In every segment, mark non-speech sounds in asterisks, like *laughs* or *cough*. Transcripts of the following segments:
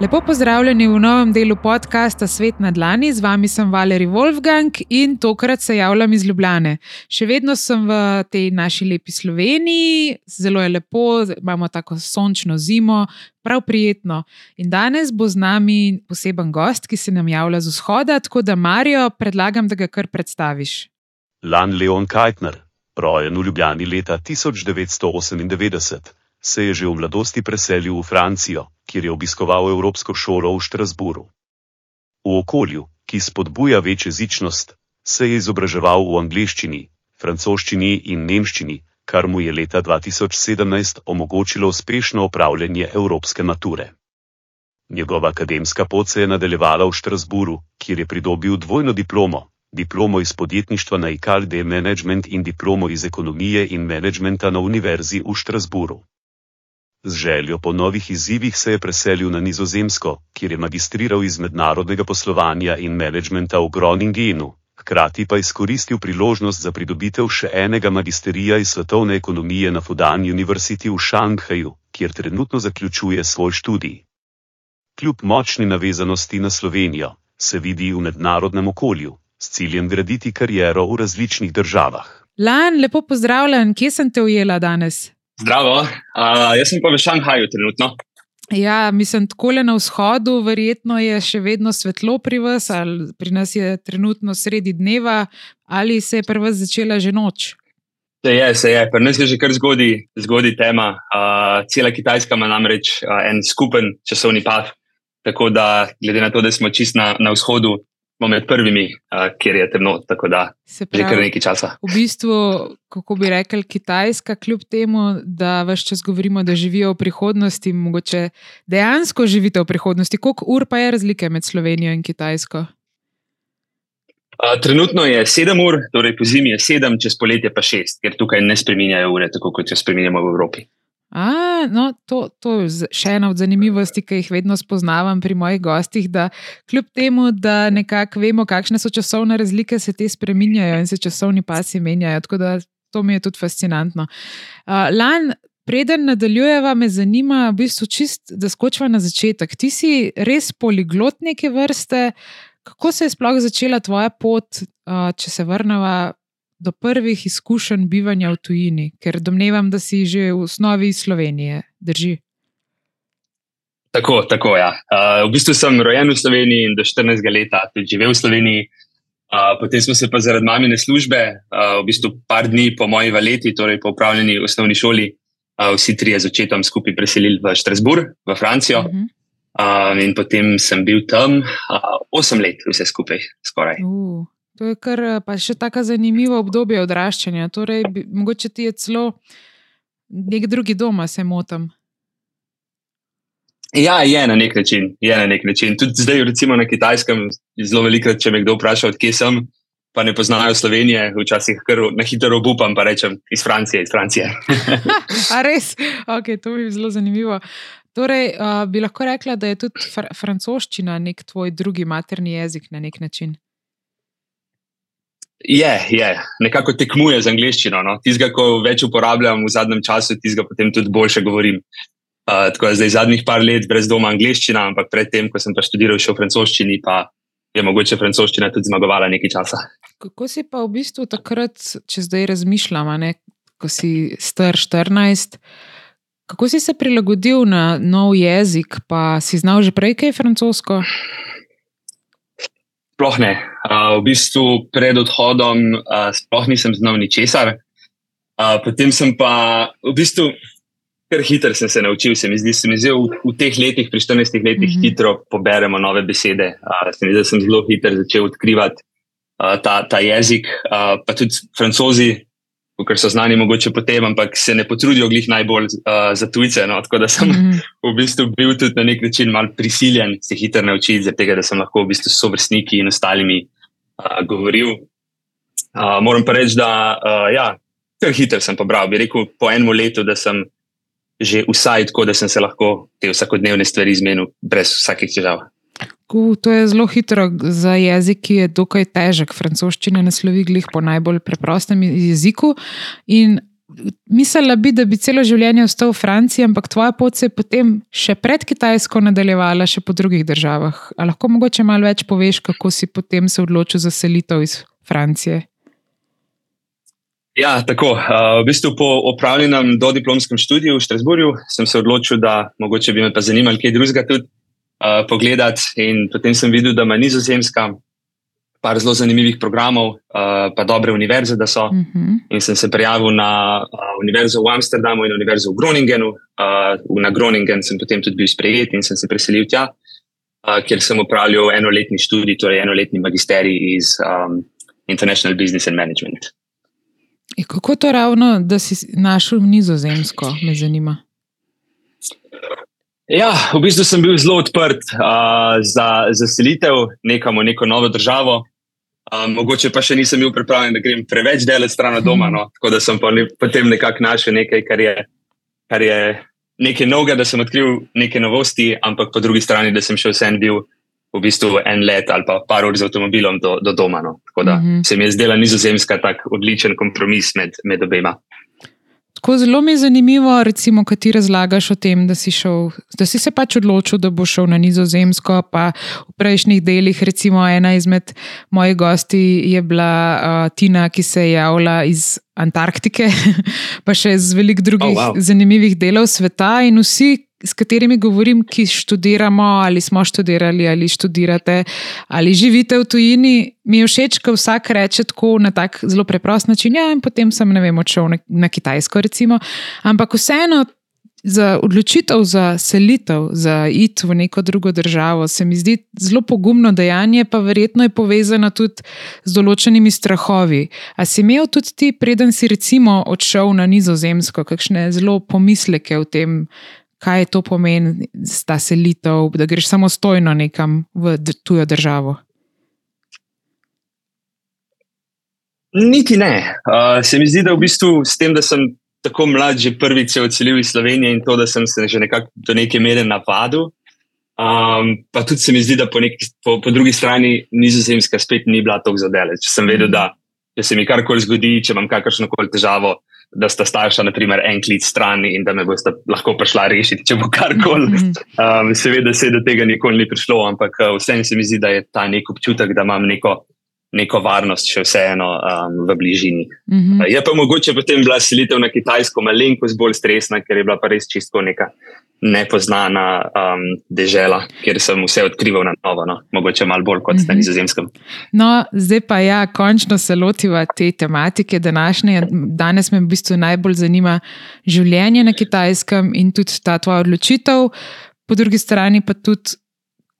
Lepo pozdravljeni v novem delu podcasta Svet na Dlani. Z vami sem Valerij Wolfgang in tokrat se javljam iz Ljubljane. Še vedno sem v tej naši lepi Sloveniji, zelo je lepo, imamo tako sončno zimo, prav prijetno. In danes bo z nami poseben gost, ki se nam javlja z vzhoda, tako da Marijo predlagam, da ga kar predstaviš. Lan Leon Kajtner, rojen v Ljubljani leta 1998 se je že v mladosti preselil v Francijo, kjer je obiskoval Evropsko šolo v Štrasburu. V okolju, ki spodbuja večjezičnost, se je izobraževal v angliščini, francoščini in nemščini, kar mu je leta 2017 omogočilo uspešno opravljanje evropske mature. Njegova akademska pot se je nadaljevala v Štrasburu, kjer je pridobil dvojno diplomo, diplomo iz podjetništva na IKD Management in diplomo iz ekonomije in menedžmenta na Univerzi v Štrasburu. Z željo po novih izzivih se je preselil na Nizozemsko, kjer je magistriral iz mednarodnega poslovanja in menedžmenta v Groningenu, hkrati pa izkoristil priložnost za pridobitev še enega magisterija iz svetovne ekonomije na Fudan University v Šanghaju, kjer trenutno zaključuje svoj študij. Kljub močni navezanosti na Slovenijo, se vidi v mednarodnem okolju, s ciljem graditi kariero v različnih državah. Lan, lepo pozdravljen, kje sem te ujela danes? Zdravo, uh, jaz sem pa v Šanghaju trenutno. Ja, mislim, tako le na vzhodu, verjetno je še vedno svetlo pri vas, ali pri nas je trenutno sredi dneva, ali se je pri vas začela že noč. Se je, se je, pri nas je že kar zgodaj, zgodaj tema. Uh, cela Kitajska ima namreč uh, en skupen časovni pad, tako da, glede na to, da smo čist na, na vzhodu, smo med prvimi, uh, kjer je temno, tako da pravi, že kar nekaj časa. V bistvu, kako bi rekli, Kitajska, kljub temu, da vse čas govorimo, da živijo v prihodnosti, mogoče dejansko živite v prihodnosti. Koliko ur pa je razlike med Slovenijo in Kitajsko? Uh, trenutno je sedem ur, torej po zimi je sedem, čez poletje pa šest, ker tukaj ne spremenjajo ure, tako kot jo spremenjamo v Evropi. A, no, to, to je še ena od zanimivosti, ki jih vedno spoznavam pri mojih gostih. Da kljub temu, da nekako vemo, kakšne so časovne razlike, se te spremenjajo in se časovni pasi menjajo. Tako da to mi je tudi fascinantno. Uh, Lan, preden nadaljujeva, me zanima, v bistvu čist, da skočiva na začetek. Ti si res poliglot neke vrste. Kako se je sploh začela tvoja pot, uh, če se vrnemo do prvih izkušenj bivanja v tujini, ker domnevam, da si že v osnovi iz Slovenije, drži. Tako, tako ja. Uh, v bistvu sem rojen v Sloveniji in do 14 let tudi živel v Sloveniji. Uh, potem smo se pa zaradi mamine službe, uh, v bistvu par dni po moji valeti, torej po upravljeni osnovni šoli, uh, vsi trije z očetom skupaj preselili v Štrasburg, v Francijo. Uh -huh. uh, in potem sem bil tam uh, 8 let, vse skupaj, skoraj. Uh. To je kar pa še tako zanimivo obdobje odraščanja. Torej, bi, mogoče ti je celo nek drugi dom, se motim. Ja, je na nek način. Je na nek način. Tudi zdaj, recimo na kitajskem, zelo velikokrat, če me kdo vpraša, odkje sem, pa ne poznajo Slovenije, včasih kar na hitro obupam, pa rečem iz Francije. Iz Francije. *laughs* A res? Ok, to bi bilo zelo zanimivo. Torej, uh, bi lahko rekla, da je tudi fr francoščina nek tvoj drugi materni jezik na nek način. Je, je, nekako tekmuje z angliščino. No? Tizga, ko več uporabljam v zadnjem času, tizga potem tudi boljše govorim. Uh, tako da zdaj zadnjih par let brez doma angliščina, ampak predtem, ko sem pa študiral še v francoščini, pa je mogoče francoščina tudi zmagovala nekaj časa. Kako si pa v bistvu takrat, če zdaj razmišljam, ne, ko si star 14, kako si se prilagodil na nov jezik, pa si znal že prej kaj francosko? Sploh ne. Uh, v bistvu pred odhodom uh, sploh nisem znal ničesar. Uh, potem sem pa v bistvu kar hitro sem se naučil. Se mi zdi, se v, v teh letih, pri 14 letih, mm -hmm. hitro poberemo nove besede. Uh, se mi zdi, da sem zelo hitro začel odkrivati uh, ta, ta jezik. Uh, pa tudi francozi, ker so znani mogoče potem, ampak se ne potrudijo glih najbolj uh, za tujce. No? Tako da sem mm -hmm. *laughs* v bistvu bil tudi na nek način mal prisiljen se hitro naučiti, zaradi tega, da sem lahko v bistvu s sovrstniki in ostalimi uh, govoril. Uh, moram pa reči, da uh, ja, kar hitro sem pobral. Bi rekel po enem letu, da sem že vsaj tako, da sem se lahko te vsakodnevne stvari izmenil brez vsakih težav. To je zelo hitro za jezik, ki je dokaj težek. Francoščina naslovi glih po najbolj preprostem jeziku. In mislila bi, da bi celo življenje ostal v Franciji, ampak tvoja pot se je potem še pred Kitajsko nadaljevala, še po drugih državah. A lahko mogoče malo več poveš, kako si potem se odločil za selitev iz Francije? Ja, tako. Uh, v bistvu po opravljenem dodiplomskem študiju v Štrasburju sem se odločil, da mogoče bi me pa zanimalo kaj drugega tudi uh, pogledati. In potem sem videl, da ima nizozemska par zelo zanimivih programov, uh, pa dobre univerze, da so. Uh Mhm. -huh. In sem se prijavil na uh, univerzo v Amsterdamu in univerzo v Groningenu. Uh, na Groningen sem potem tudi bil sprejet in sem se preselil tja, uh, kjer sem opravljal enoletni študij, torej enoletni magisterij iz um, International Business and Management. E, kako to ravno, da si našel nizozemsko, me zanima? Ja, v bistvu sem bil zelo odprt uh, za, za selitev nekam v neko novo državo. Uh, mogoče pa še nisem bil pripravljen, da grem preveč daleč stran od doma. No? Tako da sem pa ne, potem nekako našel nekaj, kar je, kar je nekaj novega, da sem odkril neke novosti, ampak po drugi strani, da sem še vsem bil v bistvu en let ali pa par ur z avtomobilom do, do doma. No? Tako da uh -huh. se mi je zdela nizozemska tak odličen kompromis med, med obema. Tako zelo mi je zanimivo, recimo, kaj ti razlagaš o tem, da si, šel, da si se pač odločil, da boš šel na Nizozemsko. Pa v prejšnjih delih, recimo, ena izmed mojih gosti je bila uh, Tina, ki se je javila iz Antarktike, *laughs* pa še iz velikih drugih oh, wow. zanimivih delov sveta. In vsi, s katerimi govorim, ki študiramo ali smo študirali ali študirate ali živite v tujini, mi je všeč, ko vsak reče tako na tak zelo preprost način. Ja, in potem sem ne vem, odšel na, na Kitajsko, recimo. Ampak vseeno. Za odločitev za selitev, za iti v neko drugo državo, se mi zdi zelo pogumno dejanje, pa verjetno je povezano tudi z določenimi strahovi. A si imel tudi ti, preden si recimo odšel na Nizozemsko, kakšne zelo pomisleke o tem, kaj to pomeni, ta selitev, da greš samostojno nekam v tujo državo? Niti ne. Uh, se mi zdi, da v bistvu s tem, da sem tako mlad, že prvič se odselil iz Slovenije in to, da sem se že nekako do neke mere navadil. Um, pa tudi se mi zdi, da po, neki, po, po drugi strani nizozemska spet ni bila tako zadeleč. Sem vedel, da če se mi karkoli zgodi, če imam kakršno koli težavo, da sta starša, naprimer, en klic stran in da me boste lahko prišla rešiti, če bo karkoli. Um, seveda se do tega nikoli ni prišlo, ampak vseeno se mi zdi, da je ta nek občutek, da imam neko neko varnost, še vseeno um, v bližini. Mm -hmm. Je pa mogoče potem bila selitev na Kitajsko malenkost bolj stresna, ker je bila pa res čisto neka nepoznana um, dežela, kjer sem vse odkrival na novo, no? mogoče malo bolj kot mm -hmm. na nizozemskem. No, zdaj pa ja, končno se lotiva te tematike današnje. Danes me v bistvu najbolj zanima življenje na Kitajskem in tudi ta tvoja odločitev. Po drugi strani pa tudi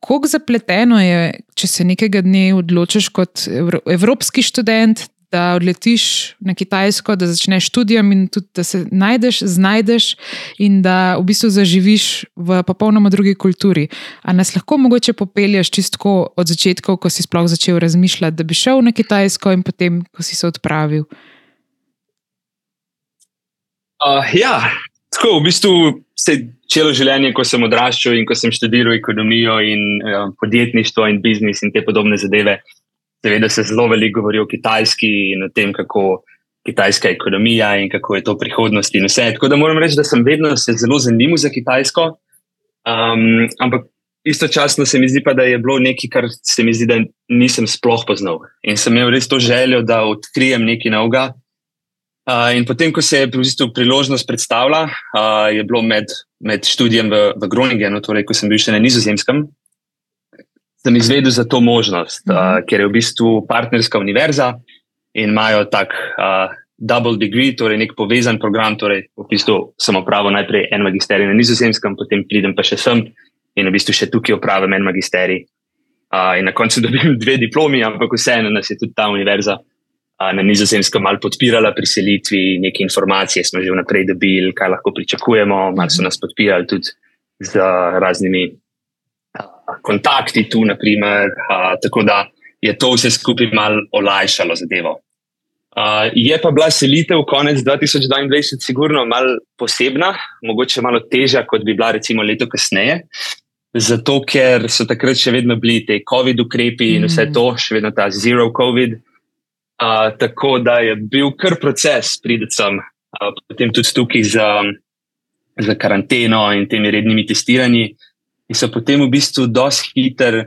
kako zapleteno je, če se nekega dne odločiš kot evropski študent, da odletiš na Kitajsko, da začneš študijem in tudi da se najdeš, znajdeš in da v bistvu zaživiš v popolnoma drugi kulturi. A nas lahko mogoče popelješ čisto od začetka, ko si sploh začel razmišljati, da bi šel na Kitajsko in potem, ko si se odpravil. Uh, ja, tako v bistvu se celo življenje, ko sem odraščal in ko sem študiral ekonomijo in uh, podjetništvo in biznis in te podobne zadeve, seveda se zelo veliko govori o Kitajski in o tem, kako kitajska ekonomija in kako je to prihodnost in vse. Tako da moram reči, da sem vedno se zelo zanimal za Kitajsko. Um, ampak istočasno se mi zdi pa, da je bilo nekaj, kar se mi zdi, da nisem sploh poznal. In sem imel res to željo, da odkrijem nekaj novega. Uh, in potem, ko se je priložnost predstavila, uh, je bilo med, med študijem v, v Groningenu, torej ko sem bil še na Nizozemskem, sem izvedel za to možnost, uh, ker je v bistvu partnerska univerza in imajo tak uh, double degree, torej nek povezan program. Torej, v bistvu sem opravil najprej en magisterij na Nizozemskem, potem pridem pa še sem in v bistvu še tukaj opravim en magisterij. Uh, in na koncu *laughs* dobim dve diplomi, ampak vseeno nas je tudi ta univerza na nizozemskem malo podpirala pri selitvi, neke informacije smo že vnaprej dobili, kaj lahko pričakujemo, malo so nas podpirali tudi z raznimi kontakti tu, naprimer, tako da je to vse skupaj malo olajšalo zadevo. Uh, je pa bila selitev konec 2022, sigurno malo posebna, mogoče malo težja, kot bi bila recimo leto kasneje. Zato, ker so takrat še vedno bili ti COVID ukrepi in vse to, še vedno ta zero COVID. Uh, tako da je bil kar proces, pridem sem uh, potem tudi tukaj za, za karanteno in temi rednimi testiranji. In so potem v bistvu dosti hiter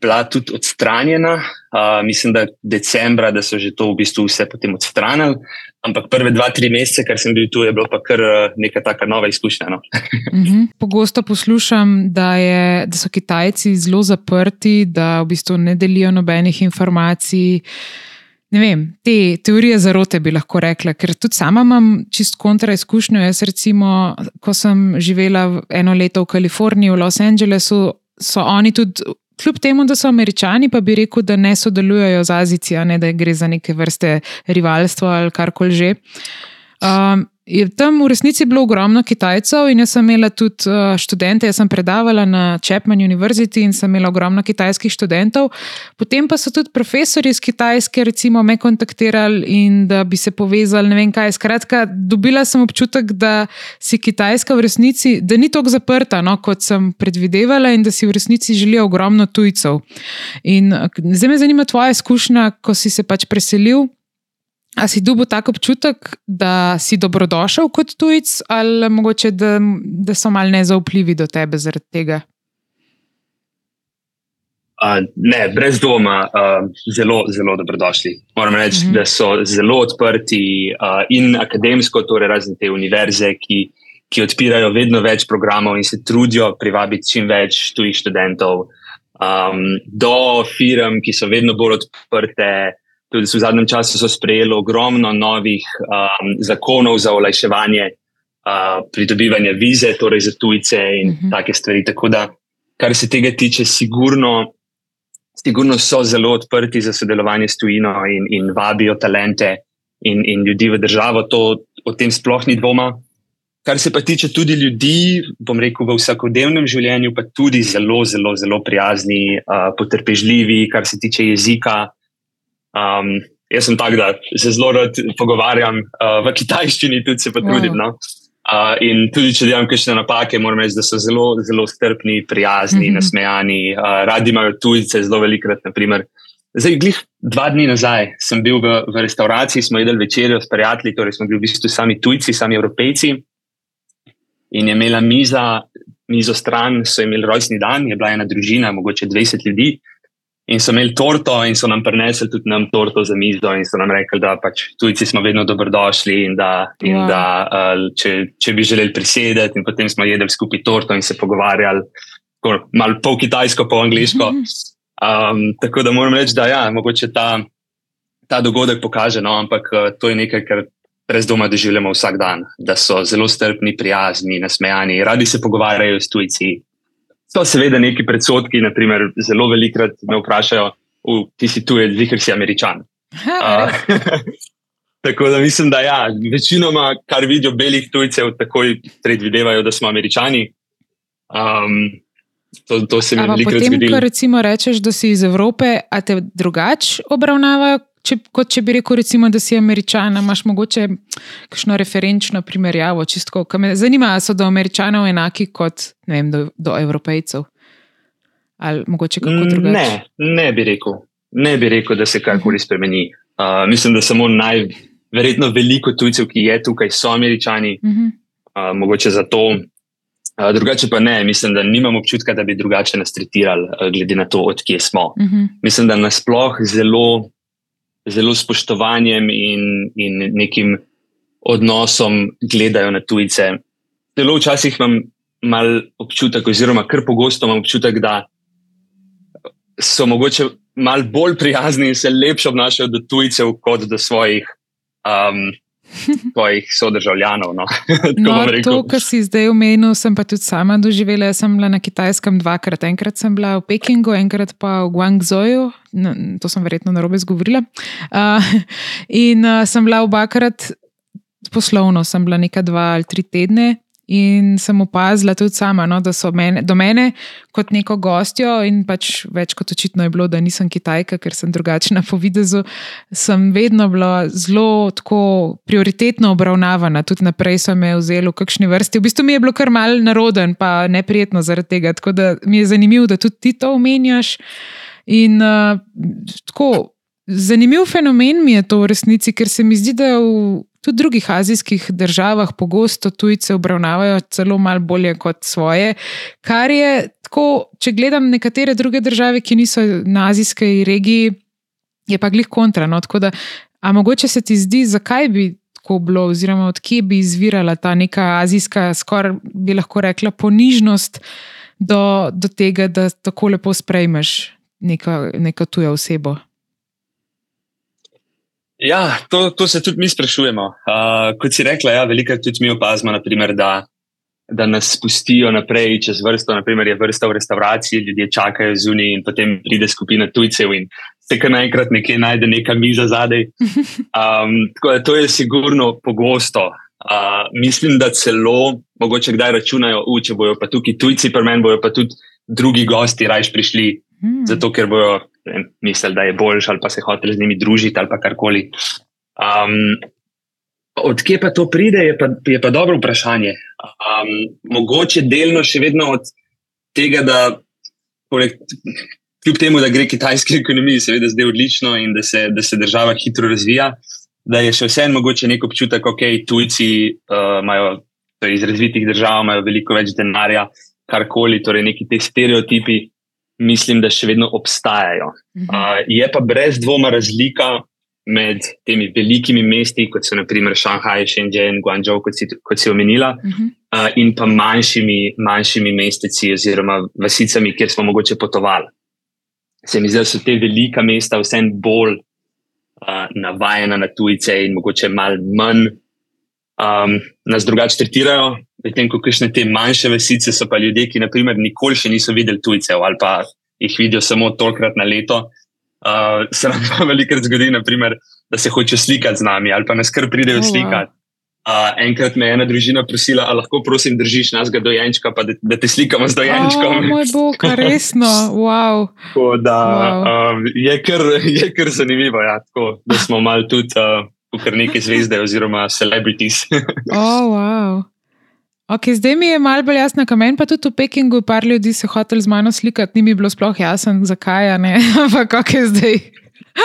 bila tudi odstranjena. Uh, mislim, da decembra, da so že to v bistvu vse potem odstranili. Ampak prve dva, tri mesece, kar sem bil tu, je bilo pa kar neka taka nova izkušnja. No. uh *laughs* -huh. Pogosto poslušam, da, je, da so Kitajci zelo zaprti, da v bistvu ne delijo nobenih informacij. Ne vem, te teorije zarote bi lahko rekla, ker tudi sama imam čist kontra izkušnjo. Jaz, recimo, ko sem živela eno leto v Kaliforniji, v Los Angelesu, so oni tudi Kljub temu, da so američani, pa bi rekel, da ne sodelujejo z Azijo, ne da gre za neke vrste rivalstvo ali karkoli že. Um, je tam v resnici bilo ogromno Kitajcev in jaz sem imela tudi uh, študente. Jaz sem predavala na Chapman University in sem imela ogromno kitajskih študentov. Potem pa so tudi profesori iz Kitajske, recimo, me kontaktirali in da bi se povezali. Ne vem kaj. Skratka, dobila sem občutek, da si Kitajska v resnici, da ni tako zaprta, no, kot sem predvidevala, in da si v resnici želijo ogromno tujcev. In uh, zdaj me zanima tvoja izkušnja, ko si se pač preselil. A si dobil tak občutek, da si dobrodošel kot tujec, ali mogoče, da, da so malo nezaupljivi do tebe zaradi tega? Uh, ne, brez doma, uh, zelo, zelo dobrodošli. Moram reči, uh mhm. -huh. da so zelo odprti uh, in akademsko, torej razne te univerze, ki, ki odpirajo vedno več programov in se trudijo privabiti čim več tujih študentov, um, do firm, ki so vedno bolj odprte. Tudi v zadnjem času so sprejeli ogromno novih um, zakonov za olajševanje uh, pridobivanja vize, torej za tujce in uh mhm. -huh. take stvari. Tako da, kar se tega tiče, sigurno, sigurno so zelo odprti za sodelovanje s tujino in, in vabijo talente in, in ljudi v državo. To, o tem sploh ni dvoma. Kar se pa tiče tudi ljudi, bom rekel, v vsakodnevnem življenju, pa tudi zelo, zelo, zelo prijazni, uh, potrpežljivi, kar se tiče jezika. Um, jaz sem tak, da se zelo rad pogovarjam uh, v kitajščini, tudi se potrudim. Wow. No? Uh, in tudi, če delam kakšne napake, moram reči, da so zelo, zelo strpni, prijazni, mm -hmm. nasmejani, uh, radi imajo tujce, zelo velikrat. Naprimer. Zdaj, glih dva dni nazaj sem bil v, v restavraciji, smo jedli večerjo s prijatelji, torej smo bili v bistvu sami tujci, sami evropejci. In je imela miza, mizo stran, so imeli rojstni dan, je bila ena družina, mogoče 20 ljudi. In so imeli torto, in so nam prinesli tudi nam torto za mizo, in so nam rekli, da pač tujci smo vedno dobrodošli, in da, in wow. da uh, če, če bi želeli prisedeti, in potem smo jedli skupaj torto in se pogovarjali, malo pol kitajsko, pol angliško. Um, tako da moram reči, da ja, mogoče ta, ta dogodek pokaže, no, ampak uh, to je nekaj, kar brez doma doživljamo vsak dan, da so zelo strpni, prijazni, nasmejani, radi se pogovarjajo s tujci. So seveda neki predsotki, naprimer, zelo velikrat me vprašajo, ti si tu, ker si američan. Uh, *laughs* tako da mislim, da ja, večinoma, kar vidijo belih tujcev, takoj predvidevajo, da smo američani. Um, to, to se mi veliko zgodilo. Če recimo rečeš, da si iz Evrope, a te drugače obravnavajo če, kot če bi rekel, recimo, da si američan, imaš mogoče kakšno referenčno primerjavo. Čistko, me zanima, ali so do američanov enaki kot vem, do, do evropejcev. Ali mogoče kako mm, drugače? Ne, ne bi rekel. Ne bi rekel, da se karkoli spremeni. Uh, mislim, da samo najverjetno veliko tujcev, ki je tukaj, so američani, uh -huh. uh, mogoče zato. Uh, drugače pa ne, mislim, da nimam občutka, da bi drugače nas tretirali, uh, glede na to, odkje smo. Uh mhm. -huh. Mislim, da nasplošno zelo zelo spoštovanjem in, in nekim odnosom gledajo na tujce. Zelo včasih imam mal občutek, oziroma kar pogosto imam občutek, da so mogoče mal bolj prijazni in se lepše obnašajo do tujcev kot do svojih. Um, *laughs* Tvojih sodržavljanov. No. *laughs* no, to, kar si zdaj omenil, sem pa tudi sama doživela. Jaz sem bila na kitajskem dvakrat. Enkrat sem bila v Pekingu, enkrat pa v Guangzhouju, no, to sem verjetno na robe zgovorila. Uh, *laughs* in uh, sem bila obakrat poslovno, sem bila nekaj dva ali tri tedne In sem opazila tudi sama, no, da so mene, do mene kot neko gostjo, in pač več kot očitno je bilo, da nisem Kitajka, ker sem drugačna po videzu, sem vedno bila zelo tako prioritetno obravnavana. Tudi naprej so me vzeli v kakšni vrsti. V bistvu mi je bilo kar mal naroden, pa neprijetno zaradi tega. Tako da mi je zanimivo, da tudi ti to omenjaš. In uh, tako. Zanimiv fenomen mi je to v resnici, ker se mi zdi, da v tudi v drugih azijskih državah pogosto tujce obravnavajo celo malo bolje kot svoje, kar je tako, če gledam nekatere druge države, ki niso na azijski regiji, je pa glih kontra. No? Da, a mogoče se ti zdi, zakaj bi tako bilo, oziroma odkje bi izvirala ta neka azijska, skoraj bi lahko rekla, ponižnost do, do tega, da tako lepo sprejmeš neko, neko tujo osebo. Ja, to, to se tudi mi sprašujemo. Uh, kot si rekla, ja, veliko tudi mi opazimo, naprimer, da, da nas spustijo naprej čez vrsto. Naprimer, je vrsta v restavraciji, ljudje čakajo zunaj in potem pride skupina tujcev in se kar naenkrat nekje najde neka miza zadaj. *laughs* Um, tako da to je sigurno pogosto. Uh, mislim, da celo mogoče kdaj računajo, u, če bojo pa tukaj tujci, pa meni bojo pa tudi drugi gosti rajš prišli, mm. zato ker bojo mislili, da je boljši ali pa se hotel z njimi družiti ali kar-koli. Um, Odkje pa to pride, je pa, je pa dobro vprašanje. Um, mogoče delno še vedno od tega, da poleg, kljub temu, da gre kitajski ekonomiji, seveda zdaj odlično in da se, da se država hitro razvija, da je še vseeno mogoče nek občutek, da okay, tujci uh, imajo torej iz razvitih držav imajo veliko več denarja, karkoli, torej neki ti stereotipi, mislim, da še vedno obstajajo. Uh, je pa brez dvoma razlika med temi velikimi mesti, kot so naprimer Šanghaj, Shenzhen, Guangzhou, kot si, kot si omenila, uh -huh. uh, in pa manjšimi, manjšimi mesteci oziroma vasicami, kjer smo mogoče potovali. Se mi zdi, da so te velika mesta vsem bolj uh, navajena na tujce in mogoče malo manj um, nas drugače tretirajo, medtem ko kakšne te manjše vesice so pa ljudje, ki naprimer nikoli še niso videli tujcev ali pa jih vidijo samo tolkrat na leto. Uh, se nam pa velikokrat zgodi, naprimer, da se hočejo slikati z nami ali pa nas kar pridejo oh, slikati. Uh, enkrat me je ena družina prosila, da lahko prosim držiš nas dojenčka, pa da, da te slikamo z dojenčkom. Oh, moj bog, resno, wow. tako, da, wow. Uh, je, kar, *laughs* je kar zanimivo, ja, tako, da smo mal tudi. Uh, kar neke zvezde oziroma celebrities. *laughs* oh, wow. Okay, zdaj mi je malo bolj jasno, kaj meni pa tudi v Pekingu, par ljudi se hotel z mano slikati, ni mi bilo sploh jasno, zakaj, *laughs* ampak kako je zdaj.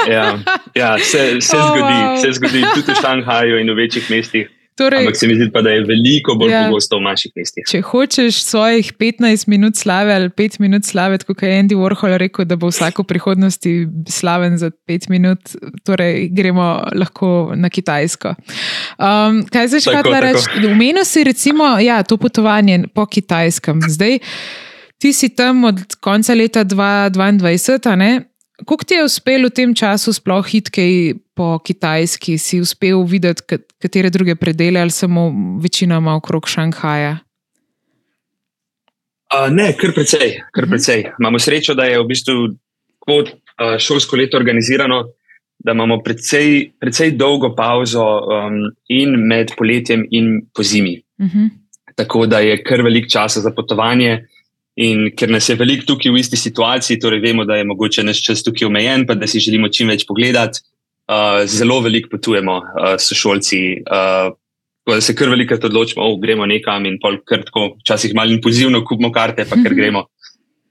ja, ja, se, se, *laughs* oh, zgodi, wow. se zgodi tudi v Šanghaju in v večjih mestih. Torej, Ampak se mi zdi, pa, da je veliko bolj ja, pogosto v manjših mestih. Če hočeš svojih 15 minut slave ali 5 minut slave, kot je Andy Warhol rekel, da bo vsako prihodnosti slaven za 5 minut, torej gremo lahko na Kitajsko. Um, kaj še hoče reči? Umenil si recimo ja, to potovanje po Kitajskem. Zdaj, ti si tam od konca leta 2022. Kako ti je uspelo v tem času sploh hitke po Kitajski, si uspel videti katere druge predele ali samo večinoma okrog Šanghaja? Uh, ne, kar precej, kar mhm. precej. Uh -huh. Imamo srečo, da je v bistvu kot uh, šolsko leto organizirano, da imamo precej, precej dolgo pauzo um, in med poletjem in po zimi. Uh mhm. -huh. Tako da je kar velik čas za potovanje. In ker nas je veliko tukaj v isti situaciji, torej vemo, da je mogoče naš čas tukaj omejen, pa da si želimo čim več pogledati, uh, zelo veliko potujemo uh, s šolci. Uh, da se kar velikokrat odločimo, da gremo nekam in pol krtko, včasih malo impulzivno kupimo karte, pa ker gremo.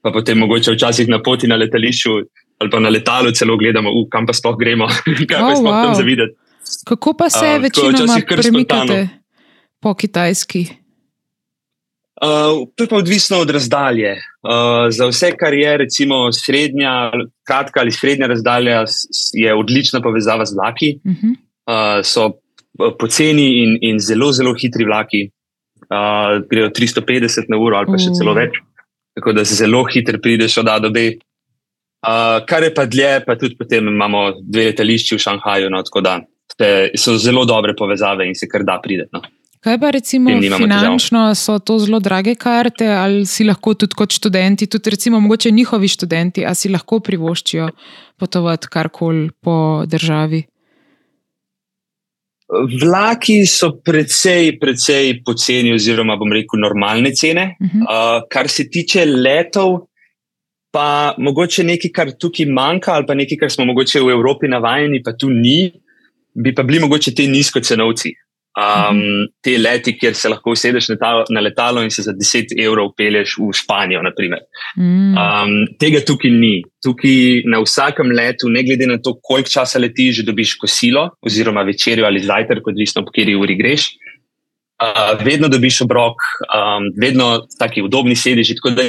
Pa potem mogoče včasih na poti na letališču ali pa na letalu celo gledamo, uh, kam pa sploh gremo, *laughs* kaj oh, pa sploh wow. tam zavideti. Kako pa se uh, večinoma premikate po kitajski? Uh, to je pa odvisno od razdalje. Uh, za vse, kar je recimo srednja, kratka ali srednja razdalja, je odlična povezava z vlaki. Uh -huh. uh, so poceni in, in zelo, zelo hitri vlaki. Uh, grejo 350 na uro ali pa še uh. celo več. Tako da se zelo hitro prideš od A do B. Uh, kar je pa dlje, pa tudi potem imamo dve letališči v Šanghaju, no, tako da te, so zelo dobre povezave in se kar da prideti. No. Kaj pa recimo finančno, so to zelo drage karte ali si lahko tudi kot študenti, tudi recimo mogoče njihovi študenti, ali si lahko privoščijo potovati karkoli po državi? Vlaki so precej, precej poceni, oziroma bom rekel, normalne cene. Uh -huh. uh, kar se tiče letov, pa mogoče nekaj, kar tukaj manjka, ali pa nekaj, kar smo mogoče v Evropi navajeni, pa tu ni, bi pa bili mogoče ti nizkocenovci. Um, te leti, kjer se lahko usedeš na, talo, na letalo in se za 10 evrov peleš v Španijo. Mm. Um, tega tukaj ni. Tukaj na vsakem letu, ne glede na to, koliko časa letiš, že dobiš kosilo, oziroma večerjo ali zajtrk, odvisno po kateri uri greš. Uh, vedno dobiš obrok, um, vedno taki udobni sedeži, tako da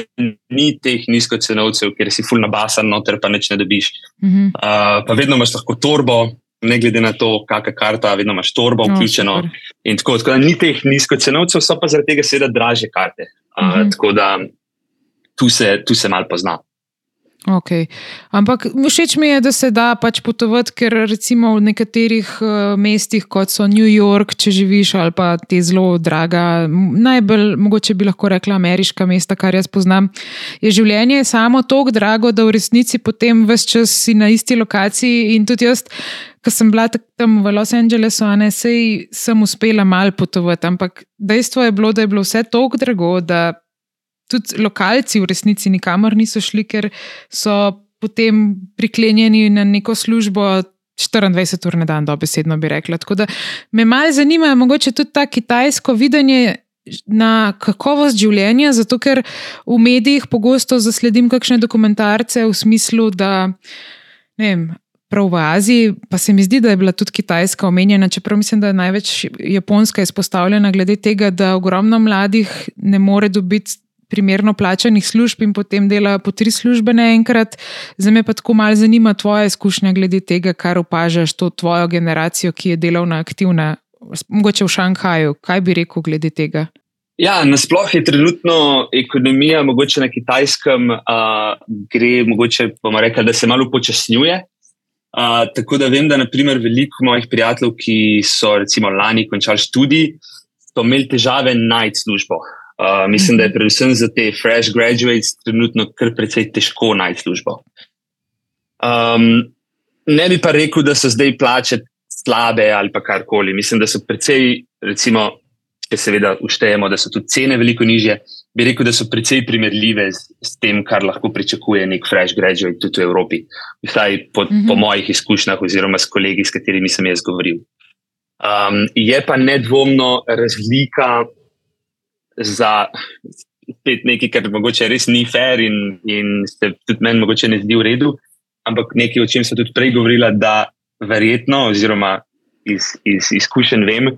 ni teh nizkocenovcev, ker si full nabasan, noter pa neč ne dobiš. Mm -hmm. uh, pa vedno imaš lahko torbo, ne glede na to, kakšna karta, vedno imaš torbo No, vključeno. super. In tako, tako da ni teh nizkocenovcev, so pa zaradi tega seveda draže karte. Uh, Mhm. Tako da tu se, tu se mal pozna. Okay. Ampak všeč mi je, da se da pač potovati, ker recimo v nekaterih uh, mestih, kot so New York, če živiš, ali pa te zelo draga, najbolj mogoče bi lahko rekla ameriška mesta, kar jaz poznam, je življenje samo tako drago, da v resnici potem vse čas si na isti lokaciji. In tudi jaz, ko sem bila tam v Los Angelesu, ne sej sem uspela mal potovati, ampak dejstvo je bilo, da je bilo vse tako drago, da tudi lokalci v resnici nikamor niso šli, ker so potem priklenjeni na neko službo 24 ur na dan, dobesedno bi rekla. Tako da me malo zanima, mogoče tudi ta kitajsko videnje. Na kakovost življenja, zato ker v medijih pogosto zasledim kakšne dokumentarce v smislu, da ne vem, prav v Aziji, pa se mi zdi, da je bila tudi Kitajska omenjena, čeprav mislim, da je največ Japonska izpostavljena glede tega, da ogromno mladih ne more dobiti primerno plačanih služb in potem dela po tri službe naenkrat. Zdaj me pa tako malo zanima tvoja izkušnja glede tega, kar opažaš to tvojo generacijo, ki je delovna aktivna, mogoče v Šanghaju. Kaj bi rekel glede tega? Ja, nasploh je trenutno ekonomija, mogoče na kitajskem, uh, gre, mogoče bomo rekli, da se malo počasnjuje. Uh, tako da vem, da naprimer veliko mojih prijateljev, ki so recimo lani končali študij, so imeli težave najti službo. Uh, mislim, da je predvsem za te fresh graduates trenutno kar precej težko najti službo. Um, ne bi pa rekel, da so zdaj plače slabe ali pa karkoli. Mislim, da so precej, recimo, če seveda uštejemo, da so tudi cene veliko nižje, bi rekel, da so precej primerljive s, s tem, kar lahko pričakuje nek fresh graduate tudi v Evropi. Vsaj po, mm -hmm. po mojih izkušnjah, oziroma s kolegi, s katerimi sem jaz govoril. Um, je pa nedvomno razlika za spet nekaj, kar mogoče res ni fair in, in se tudi meni mogoče ne zdi v redu, ampak nekaj, o čem sem tudi prej govorila, da verjetno, oziroma iz, iz izkušenj vem,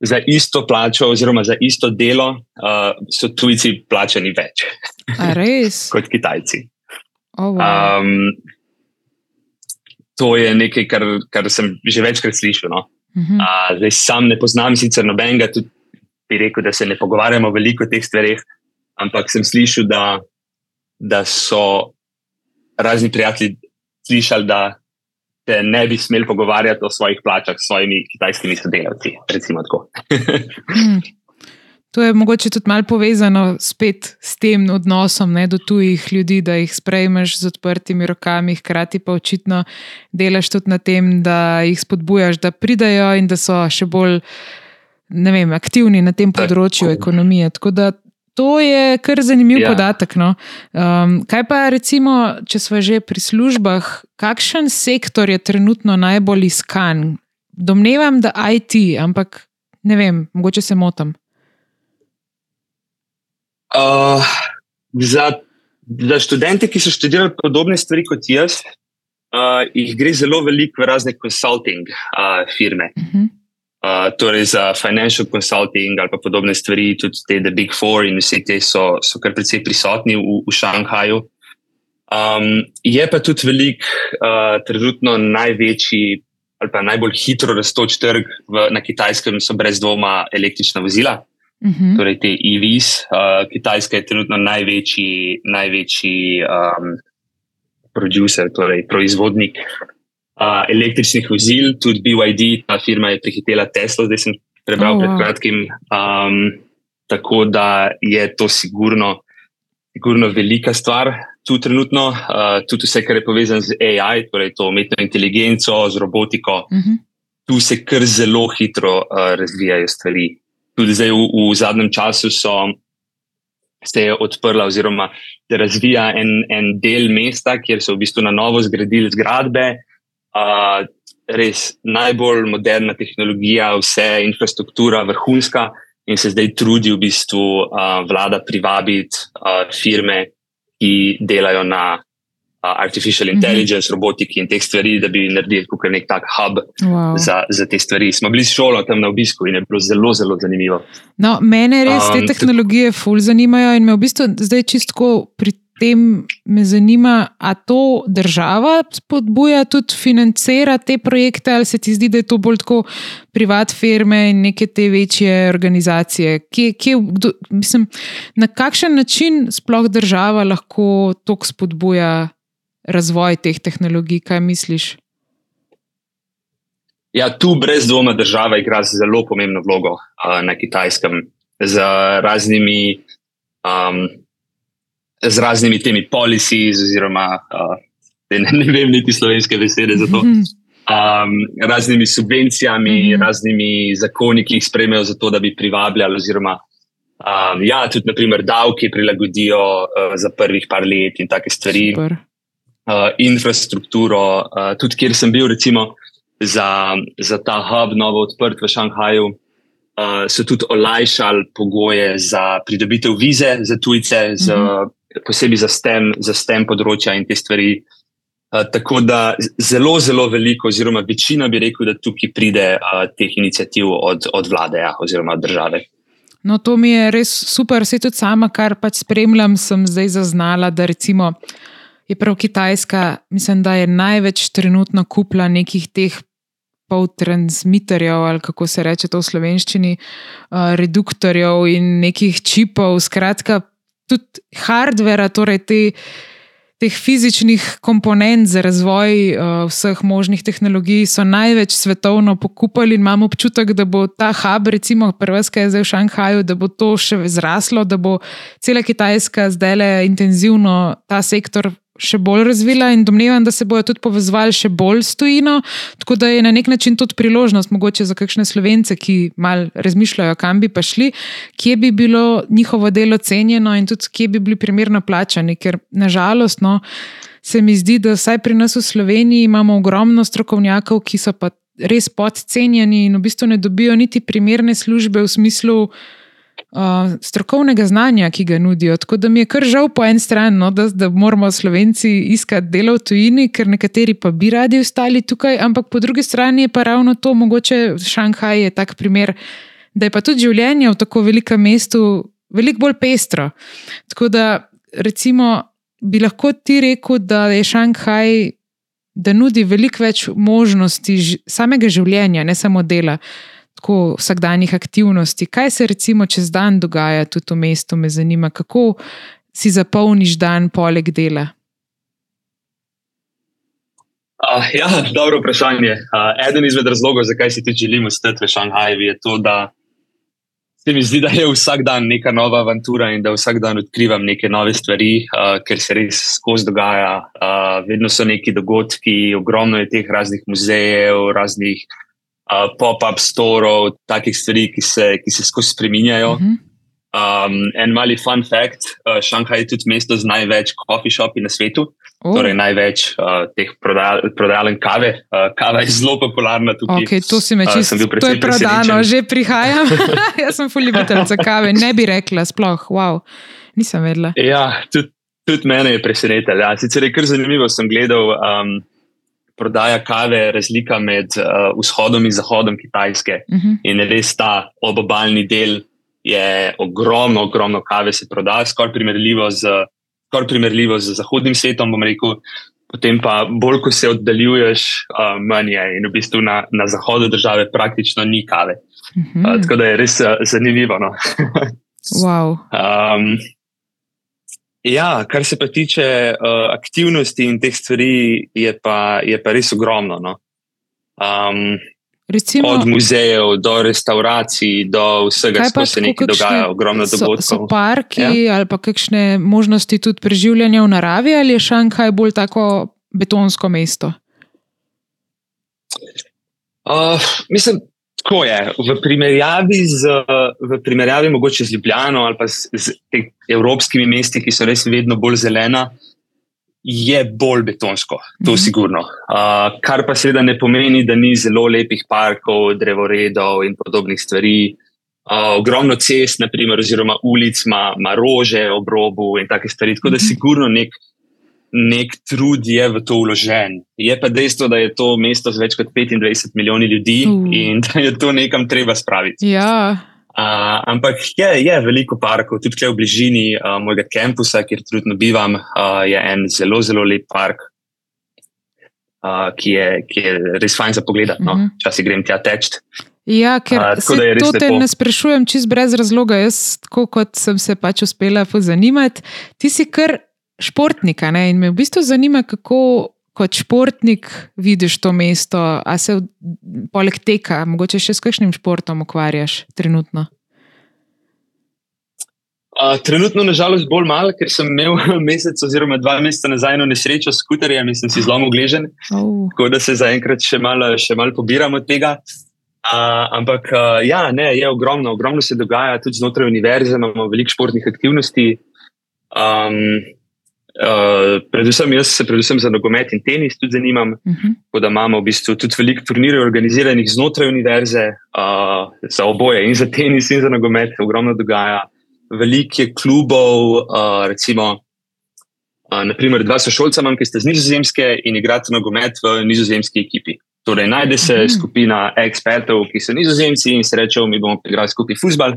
za isto plačo oziroma za isto delo uh, so tujci plačani več res? *laughs* kot Kitajci. Oh, wow. Um, to je nekaj, kar, kar sem že večkrat slišal. No? Uh, zdaj sam ne poznam sicer nobenega, tudi bi rekel, da se ne pogovarjamo veliko o teh stvareh, ampak sem slišal, da, da so razni prijatelji slišali, da se ne bi smeli pogovarjati o svojih plačah s svojimi kitajskimi sodelavci. Recimo tako. Hmm. To je mogoče tudi malo povezano spet s tem odnosom ne, do tujih ljudi, da jih sprejmeš z odprtimi rokami, hkrati pa očitno delaš tudi na tem, da jih spodbujaš, da pridajo in da so še bolj vem, aktivni na tem področju ekonomije. Tako da to je kar zanimiv Ja. podatek. No. Um, kaj pa recimo, če smo že pri službah, kakšen sektor je trenutno najbolj iskan? Domnevam, da IT, ampak ne vem, mogoče se motim. Uh, za, za študente, ki so študirali podobne stvari kot jaz, uh, jih gre zelo veliko v razne consulting uh, firme. Uh -huh. Uh, torej za financial consulting ali pa podobne stvari, tudi te The Big Four in vse te so, so kar precej prisotni v, v Šanghaju. Um, je pa tudi velik, uh, trenutno največji ali pa najbolj hitro rastoč trg v, na kitajskem, so brez dvoma električna vozila Uh -huh. torej te EVs. Uh, Kitajska je trenutno največji, največji um, producer, torej proizvodnik uh, električnih vozil, tudi BYD, ta firma je prehitela Tesla, zdaj sem prebral Oh, pred kratkim. Um, tako da je to sigurno, sigurno velika stvar. Tu trenutno, uh, tudi vse, kar je povezano z AI, torej to umetno inteligenco, z robotiko, Uh -huh. tu se kar zelo hitro uh, razvijajo stvari. Tudi zdaj v, v zadnjem času so, se je odprla, oziroma se razvija en, en del mesta, kjer so v bistvu na novo zgradili zgradbe. Uh, res najbolj moderna tehnologija, vse infrastruktura, vrhunska, in se zdaj trudi v bistvu uh, vlada privabiti uh, firme, ki delajo na uh, artificial mhm. intelligence, mm -hmm. robotiki in teh stvari, da bi naredili kot nek tak hub wow. za, za te stvari. Smo bili s šolo tam na obisku in je bilo zelo, zelo zanimivo. No, mene res te um, tehnologije ful zanimajo in me v bistvu zdaj čistko pri tem me zanima, ali to država spodbuja, tudi financira te projekte, ali se ti zdi, da je to bolj tako privat firme in neke te večje organizacije. Kje, kje, kdo, mislim, na kakšen način sploh država lahko to spodbuja razvoj teh tehnologij, kaj misliš? Ja, tu brez dvoma država igra zelo pomembno vlogo uh, na kitajskem z raznimi. Um, z raznimi temi policies, oziroma uh, ne, ne vem, niti slovenske besede za to. Um, raznimi subvencijami, mm -hmm. raznimi zakoni, ki jih sprejmejo za to, da bi privabljali, oziroma um, ja, tudi, naprimer, davke prilagodijo uh, za prvih par let in take stvari. Uh, infrastrukturo, uh, tudi kjer sem bil, recimo, za, za ta hub, novo odprt v Šanghaju, uh, so tudi olajšali pogoje za pridobitev vize za tujce, mm -hmm. za posebej za STEM, za STEM področja in te stvari. Uh, tako da zelo, zelo veliko, oziroma večina bi rekel, da tukaj pride uh, teh inicijativ od, od vlade ja, oziroma od države. No, to mi je res super, vse tudi sama, kar pač spremljam, sem zdaj zaznala, da recimo je prav Kitajska, mislim, da je največ trenutno kupla nekih teh poltransmiterjev ali kako se reče to v slovenščini, uh, reduktorjev in nekih čipov, skratka tudi hardvera, torej te, teh fizičnih komponent za razvoj uh, vseh možnih tehnologij, so največ svetovno pokupili in imamo občutek, da bo ta hub, recimo Prvska je zdaj v Šanghaju, da bo to še zraslo, da bo cela Kitajska zdaj le intenzivno ta sektor še bolj razvila in domnevam, da se bodo tudi povezovali še bolj s tujino. Tako da je na nek način tudi priložnost, mogoče za kakšne slovence, ki mal razmišljajo, kam bi pa šli, kje bi bilo njihovo delo cenjeno in tudi kje bi bili primerno plačani. Ker nažalost, no, se mi zdi, da vsaj pri nas v Sloveniji imamo ogromno strokovnjakov, ki so pa res podcenjeni in v bistvu ne dobijo niti primerne službe v smislu uh, strokovnega znanja, ki ga nudijo. Tako da mi je kar žal po eni strani, no, da, da moramo Slovenci iskati delo v tujini, ker nekateri pa bi radi ostali tukaj, ampak po drugi strani je pa ravno to, mogoče Šanghaj je tak primer, da je pa tudi življenje v tako velikem mestu veliko bolj pestro. Tako da recimo bi lahko ti rekel, da je Šanghaj. Da nudi veliko več možnosti samega življenja, ne samo dela. Tako vsakdanjih aktivnosti. Kaj se recimo čez dan dogaja tudi v mestu, me zanima, kako si zapolniš dan poleg dela. Uh, ja, dobro vprašanje. Uh, eden izmed razlogov, zakaj si ti želimo stati v Šanghaju, je to, da se mi zdi, da je vsak dan neka nova avantura in da vsak dan odkrivam neke nove stvari, uh, ker se res skozi dogaja. Uh, vedno so neki dogodki, ogromno je teh raznih muzejev, raznih uh, uh, pop-up storov, takih stvari, ki se, ki se skozi spremenjajo. Uh -huh. um, en mali fun fact: uh, Šanghaj je tudi mesto z največ coffee shopi na svetu. Oh. Torej, največ uh, teh prodajaln kave. Uh, kava je zelo popularna tukaj. Okay, to si me čisto uh, To je prodano, že prihajam. *laughs* Jaz sem fuljubiteljica kave, ne bi rekla, sploh, wow, nisem vedela. Ja, tudi, tudi mene je presenetilo. Ja. Sicer je kar zanimivo, sem gledal. Um, prodaja kave, razlika med uh, vzhodom in zahodom Kitajske. Uh mhm. -huh. In res ta obobalni del je ogromno, ogromno kave se prodaja, skoraj primerljivo z, skor primerljivo z zahodnim svetom. Potem pa bolj, ko se oddaljuješ, uh, manj je. In v bistvu na, na zahodu države praktično ni kave. Uh -huh. uh, tako da je res uh, zanimivo. No? *laughs* wow. um, Ja, kar se pa tiče uh, aktivnosti in teh stvari, je pa, je pa res ogromno. No? Um, Recimo, od muzejev do restauracij, do vsega, kar se nekaj dogaja, ogromno dogodkov. So, so parki ja? ali pa kakšne možnosti tudi preživljanja v naravi, ali je Šanghaj bolj tako betonsko mesto? Uh, mislim, Tako je. V primerjavi, z, v primerjavi mogoče z Ljubljano ali pa z, z evropskimi mesti, ki so res vedno bolj zelena, je bolj betonsko, to je mhm. sigurno. Uh, kar pa seveda ne pomeni, da ni zelo lepih parkov, drevoredov in podobnih stvari. Uh, ogromno cest, naprimer, oziroma ulic, ima, rože ob robu in take stvari. Tako da, mhm. sigurno nek, nek trud je v to vložen. Je pa dejstvo, da je to mesto z več kot 25 milijoni ljudi uh. in *laughs* da je to nekam treba spraviti. Ja. Uh, ampak je, je veliko parkov, tudi v bližini uh, mojega kampusa, kjer trenutno bivam, uh, je en zelo, zelo lep park, uh, ki, je, ki je res fajn za pogled. No? Uh -huh. Časi grem tja teč. Ja, ker uh, se to te lepo. ne sprašujem čist brez razloga. Jaz, kot sem se pač uspela zanimati, ti si kar športnika ne? in me v bistvu zanima, kako kot športnik vidiš to mesto, a se poleg teka, mogoče še s kakšnim športom ukvarjaš trenutno? Uh, trenutno, nažalost, bolj malo, ker sem imel *laughs* mesec oziroma dva meseca nazaj eno nesrečo s skuterjem in sem si zelo ogležen. Oh. Tako da se zaenkrat še malo mal pobiram od tega. Uh, ampak uh, ja, ne, je ogromno, ogromno se dogaja tudi znotraj univerze, imamo veliko športnih aktivnosti. Um, Uh, predvsem jaz se predvsem za nogomet in tenis tudi zanimam. Uh mhm. -huh. Da imamo v bistvu tudi veliko turnirjev organiziranih znotraj univerze, uh, za oboje, in za tenis, in za nogomet, ogromno dogaja. Veliko je klubov, uh, recimo, uh, naprimer, dva sošolca imam, ki ste z nizozemske in igrate nogomet v nizozemski ekipi. Torej, najde se uh mhm. -huh. skupina ekspertov, ki so nizozemci in se rečejo, mi bomo igrali skupaj futbal.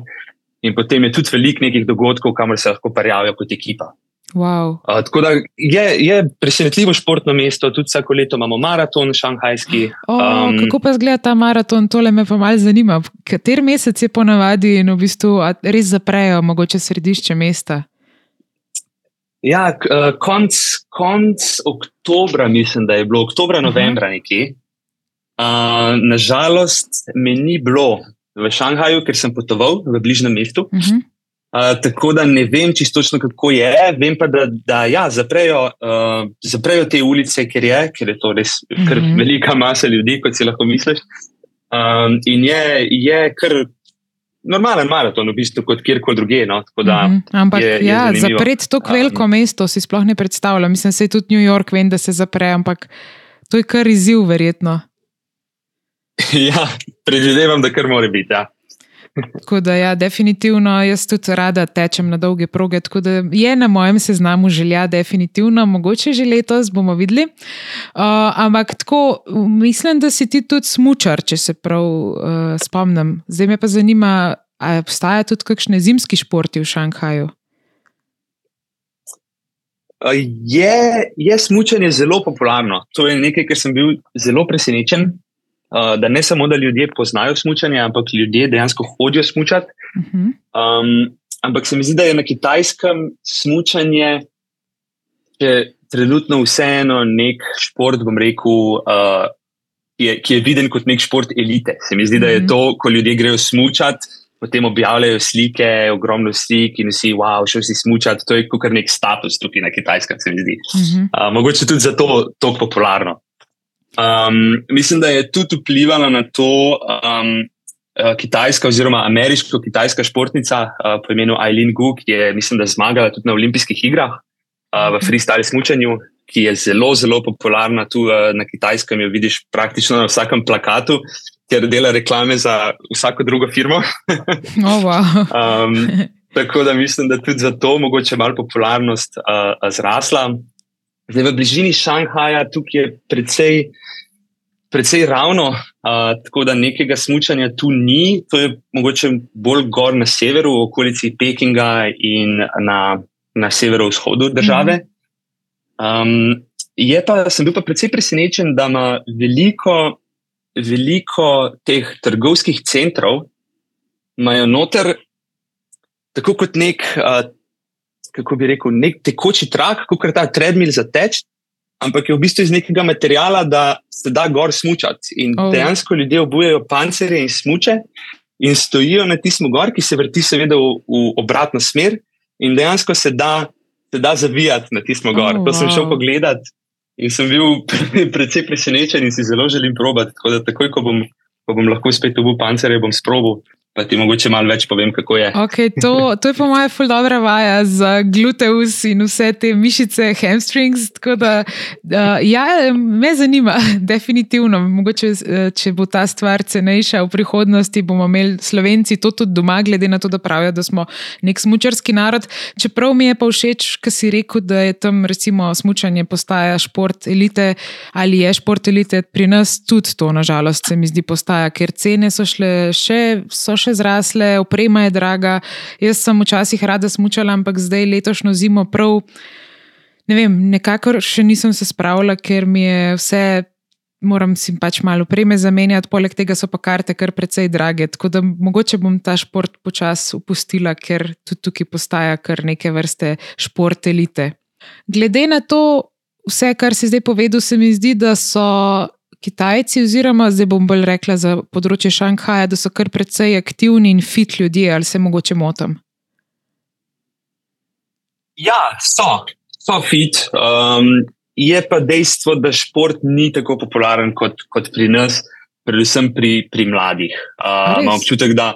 In potem je tudi veliko nekih dogodkov, kamor se lahko prijavijo kot ekipa. Wow. Uh, tako da je, je presenetljivo športno mesto, tudi vsako leto imamo maraton, šanghajski. Oh, um, kako pa izgleda ta maraton, tole me pa malo zanima. Kater mesec je ponavadi in v bistvu res zaprejo, mogoče središče mesta? Ja, uh, konc, konc oktobra, mislim, da je bilo oktobra, novembra uh -huh. nekje. Uh, nažalost, me ni bilo v Šanghaju, ker sem potoval v bližnjem mestu. Uh -huh. Uh, tako da ne vem čisto kako je. Vem pa, da, da ja, zaprejo, uh, zaprejo te ulice, ker je, ker je to res mm -hmm. velika masa ljudi, kot si lahko misliš. Um, in je, je kar normalen maraton, v bistvu, kot kjerkoli druge. No? Da, mm -hmm. Ampak je, ja, je zapreti tako veliko um, mesto si sploh ne predstavljam. Mislim, da je tudi New York, vem, da se zapre, ampak to je kar izziv, verjetno. *laughs* ja, predvidevam, da kar mora biti. Ja. Tako da, ja, definitivno jaz tudi rada tečem na dolge proge. Tako da je na mojem seznamu želja, definitivno, mogoče že letos bomo videli. Uh, ampak tako, mislim, da si ti tudi smočar, če se prav uh, spomnim. Zdaj me pa zanima, ali obstajajo tudi kakšne zimski športi v Šanghaju. Je, je smučanje zelo popularno. To je nekaj, kar sem bil zelo presenečen. Uh, da ne samo, da ljudje poznajo smutanje, ampak ljudje dejansko hodijo smutati. Uh -huh. um, ampak se mi zdi, da je na kitajskem smutanje trenutno vseeno nek šport, bom rekel, uh, ki, je, ki je viden kot nek šport elite. Se mi zdi, da je mhm. to, ko ljudje grejo smutati. Potem objavljajo slike, ogromno slik in vsi, wow, šel si smučati. To je kot nek status tukaj na kitajskem, se mi zdi. Uh -huh. uh, mogoče tudi zato je to popularno. Um, mislim, da je tudi vplivala na to um, kitajska oziroma ameriško-kitajska športnica uh, po imenu Aileen Gu, ki je, mislim, zmagala tudi na olimpijskih igrah uh, v freestyle smučanju, ki je zelo, zelo popularna tu uh, na kitajskem. Jo vidiš praktično na vsakem plakatu, ker dela reklame za vsako drugo firmo. *laughs* oh, wow. um, tako da mislim, da tudi zato mogoče malo popularnost uh, zrasla. Zdaj, v bližini Šanghaja tukaj je precej, precej ravno, uh, tako da nekega smutanja tu ni. To je mogoče bolj gor na severu, v okolici Pekinga in na, na severovzhodu države. Um, pa, sem bil pa precej presenečen, da ima veliko, veliko teh trgovskih centrov, imajo noter, tako kot nek. Uh, kako bi rekel, nek tekoči trak, kot je ta treadmill za teč, ampak je v bistvu iz nekega materiala, da se da gor smučati. In oh. dejansko ljudje obujejo pancerje in smuče in stojijo na tistem gor, ki se vrti, seveda, v, v obratno smer, in dejansko se da, se da zavijati na tistem gor. Oh, to sem wow. šel pogledat in sem bil precej presenečen in si zelo želim probati. Tako da takoj, ko bom, ko bom lahko spet obuj pancerje, bom sprobil. Pa ti mogoče malo več povem, kako je. Okay, to, to je po mojem ful dobra vaja za gluteus in vse te mišice, hamstrings. Da, uh, ja, me zanima, *laughs* definitivno. Mogoče, eh, če bo ta stvar cenejša v prihodnosti, bomo imeli slovenci to tudi doma, glede na to, da pravijo, da smo nek smočarski narod. Čeprav mi je pa všeč, kar si rekel, da je tam recimo smočanje postaja šport elite ali je šport elite, pri nas tudi to, nažalost, se mi zdi postaja, ker cene so šle še. So še zrasle, oprema je draga. Jaz sem včasih rada smučala, ampak zdaj letošnjo zimo prav. Ne vem, nekako še nisem se spravila, ker mi je vse, moram si pač malo opreme zamenjati, poleg tega so pa karte kar precej drage. Tako da mogoče bom ta šport počasi upustila, ker tudi tukaj postaja kar neke vrste šport elite. Glede na to, vse, kar si zdaj povedal, se mi zdi, da so Kitajci, oziroma zdaj bom bolj rekla za področje Šanghaja, da so kar precej aktivni in fit ljudje, ali se mogoče motim? Ja, so, so fit. Um, je pa dejstvo, da šport ni tako popularen kot, kot pri nas, predvsem pri, pri mladih. Uh, Imam občutek, da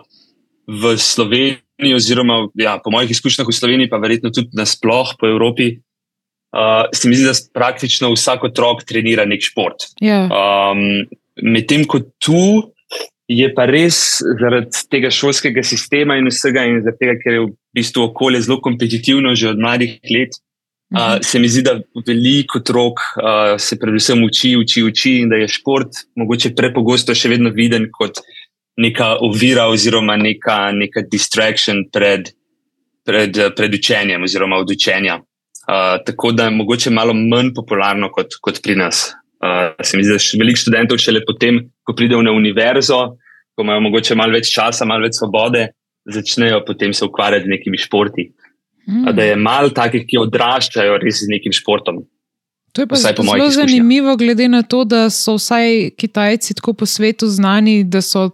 v Sloveniji, oziroma ja, po mojih izkušnjah v Sloveniji, pa verjetno tudi nasplošno po Evropi, uh, se mi zdi, da praktično vsak otrok trenira nek šport. Yeah. Ja. Um, Medtem ko tu je pa res zaradi tega šolskega sistema in vsega, in zaradi tega, ker je v bistvu okolje zelo kompetitivno že od mladih let. Uh, uh, se mi zdi, da veliko otrok uh, se predvsem uči, uči, uči, in da je šport mogoče prepogosto še vedno viden kot neka ovira oziroma neka, neka distrakcija pred, pred, pred učenjem oziroma od učenja. Uh, tako da je mogoče malo manj popularno kot, kot pri nas. Uh, se mi zdi, da veliko študentov šele potem, ko pridejo na univerzo, ko imajo mogoče malo več časa, malo več svobode, začnejo potem se ukvarjati z nekimi športi. Mm. Da je malo takih, ki odraščajo res z nekim športom. To je pa zelo zanimivo, glede na to, da so vsaj Kitajci tako po svetu znani, da so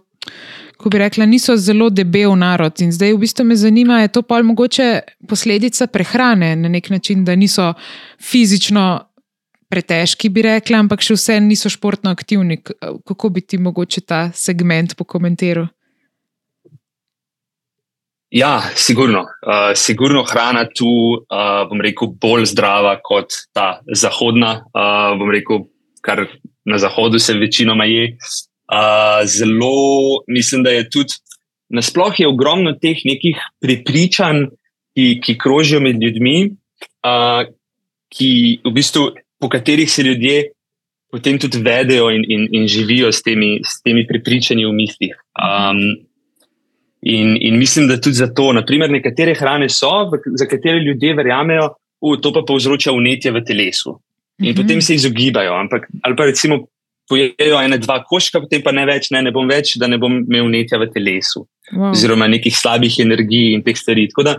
ko bi rekla, niso zelo debel narod. In zdaj v bistvu me zanima, je to pa mogoče posledica prehrane na nek način, da niso fizično pretežki, bi rekla, ampak še vse niso športno aktivni. Kako bi ti mogoče ta segment pokomentiral? Ja, sigurno. Uh, sigurno hrana tu, uh, bom rekel, bolj zdrava kot ta zahodna. Uh, bom rekel, kar na zahodu se večinoma je. Uh, zelo, mislim, da je tudi nasplošno ogromno teh nekih prepričanj, ki, ki krožijo med ljudmi, uh, ki v bistvu, po katerih se ljudje potem tudi vedejo in, in, in živijo s temi, s temi prepričanji v mislih. Um, in, in mislim, da tudi zato, naprimer, nekatere hrane so, za katere ljudje verjamejo, da to pa povzroča unetje v telesu. In mm -hmm. potem se izogibajo. Ampak, ali pa recimo pojejo ene, dva koščka, potem pa ne več, ne, ne bom več, da ne bom imel netja v telesu, wow. oziroma nekih slabih energij in teh stvari. Tako da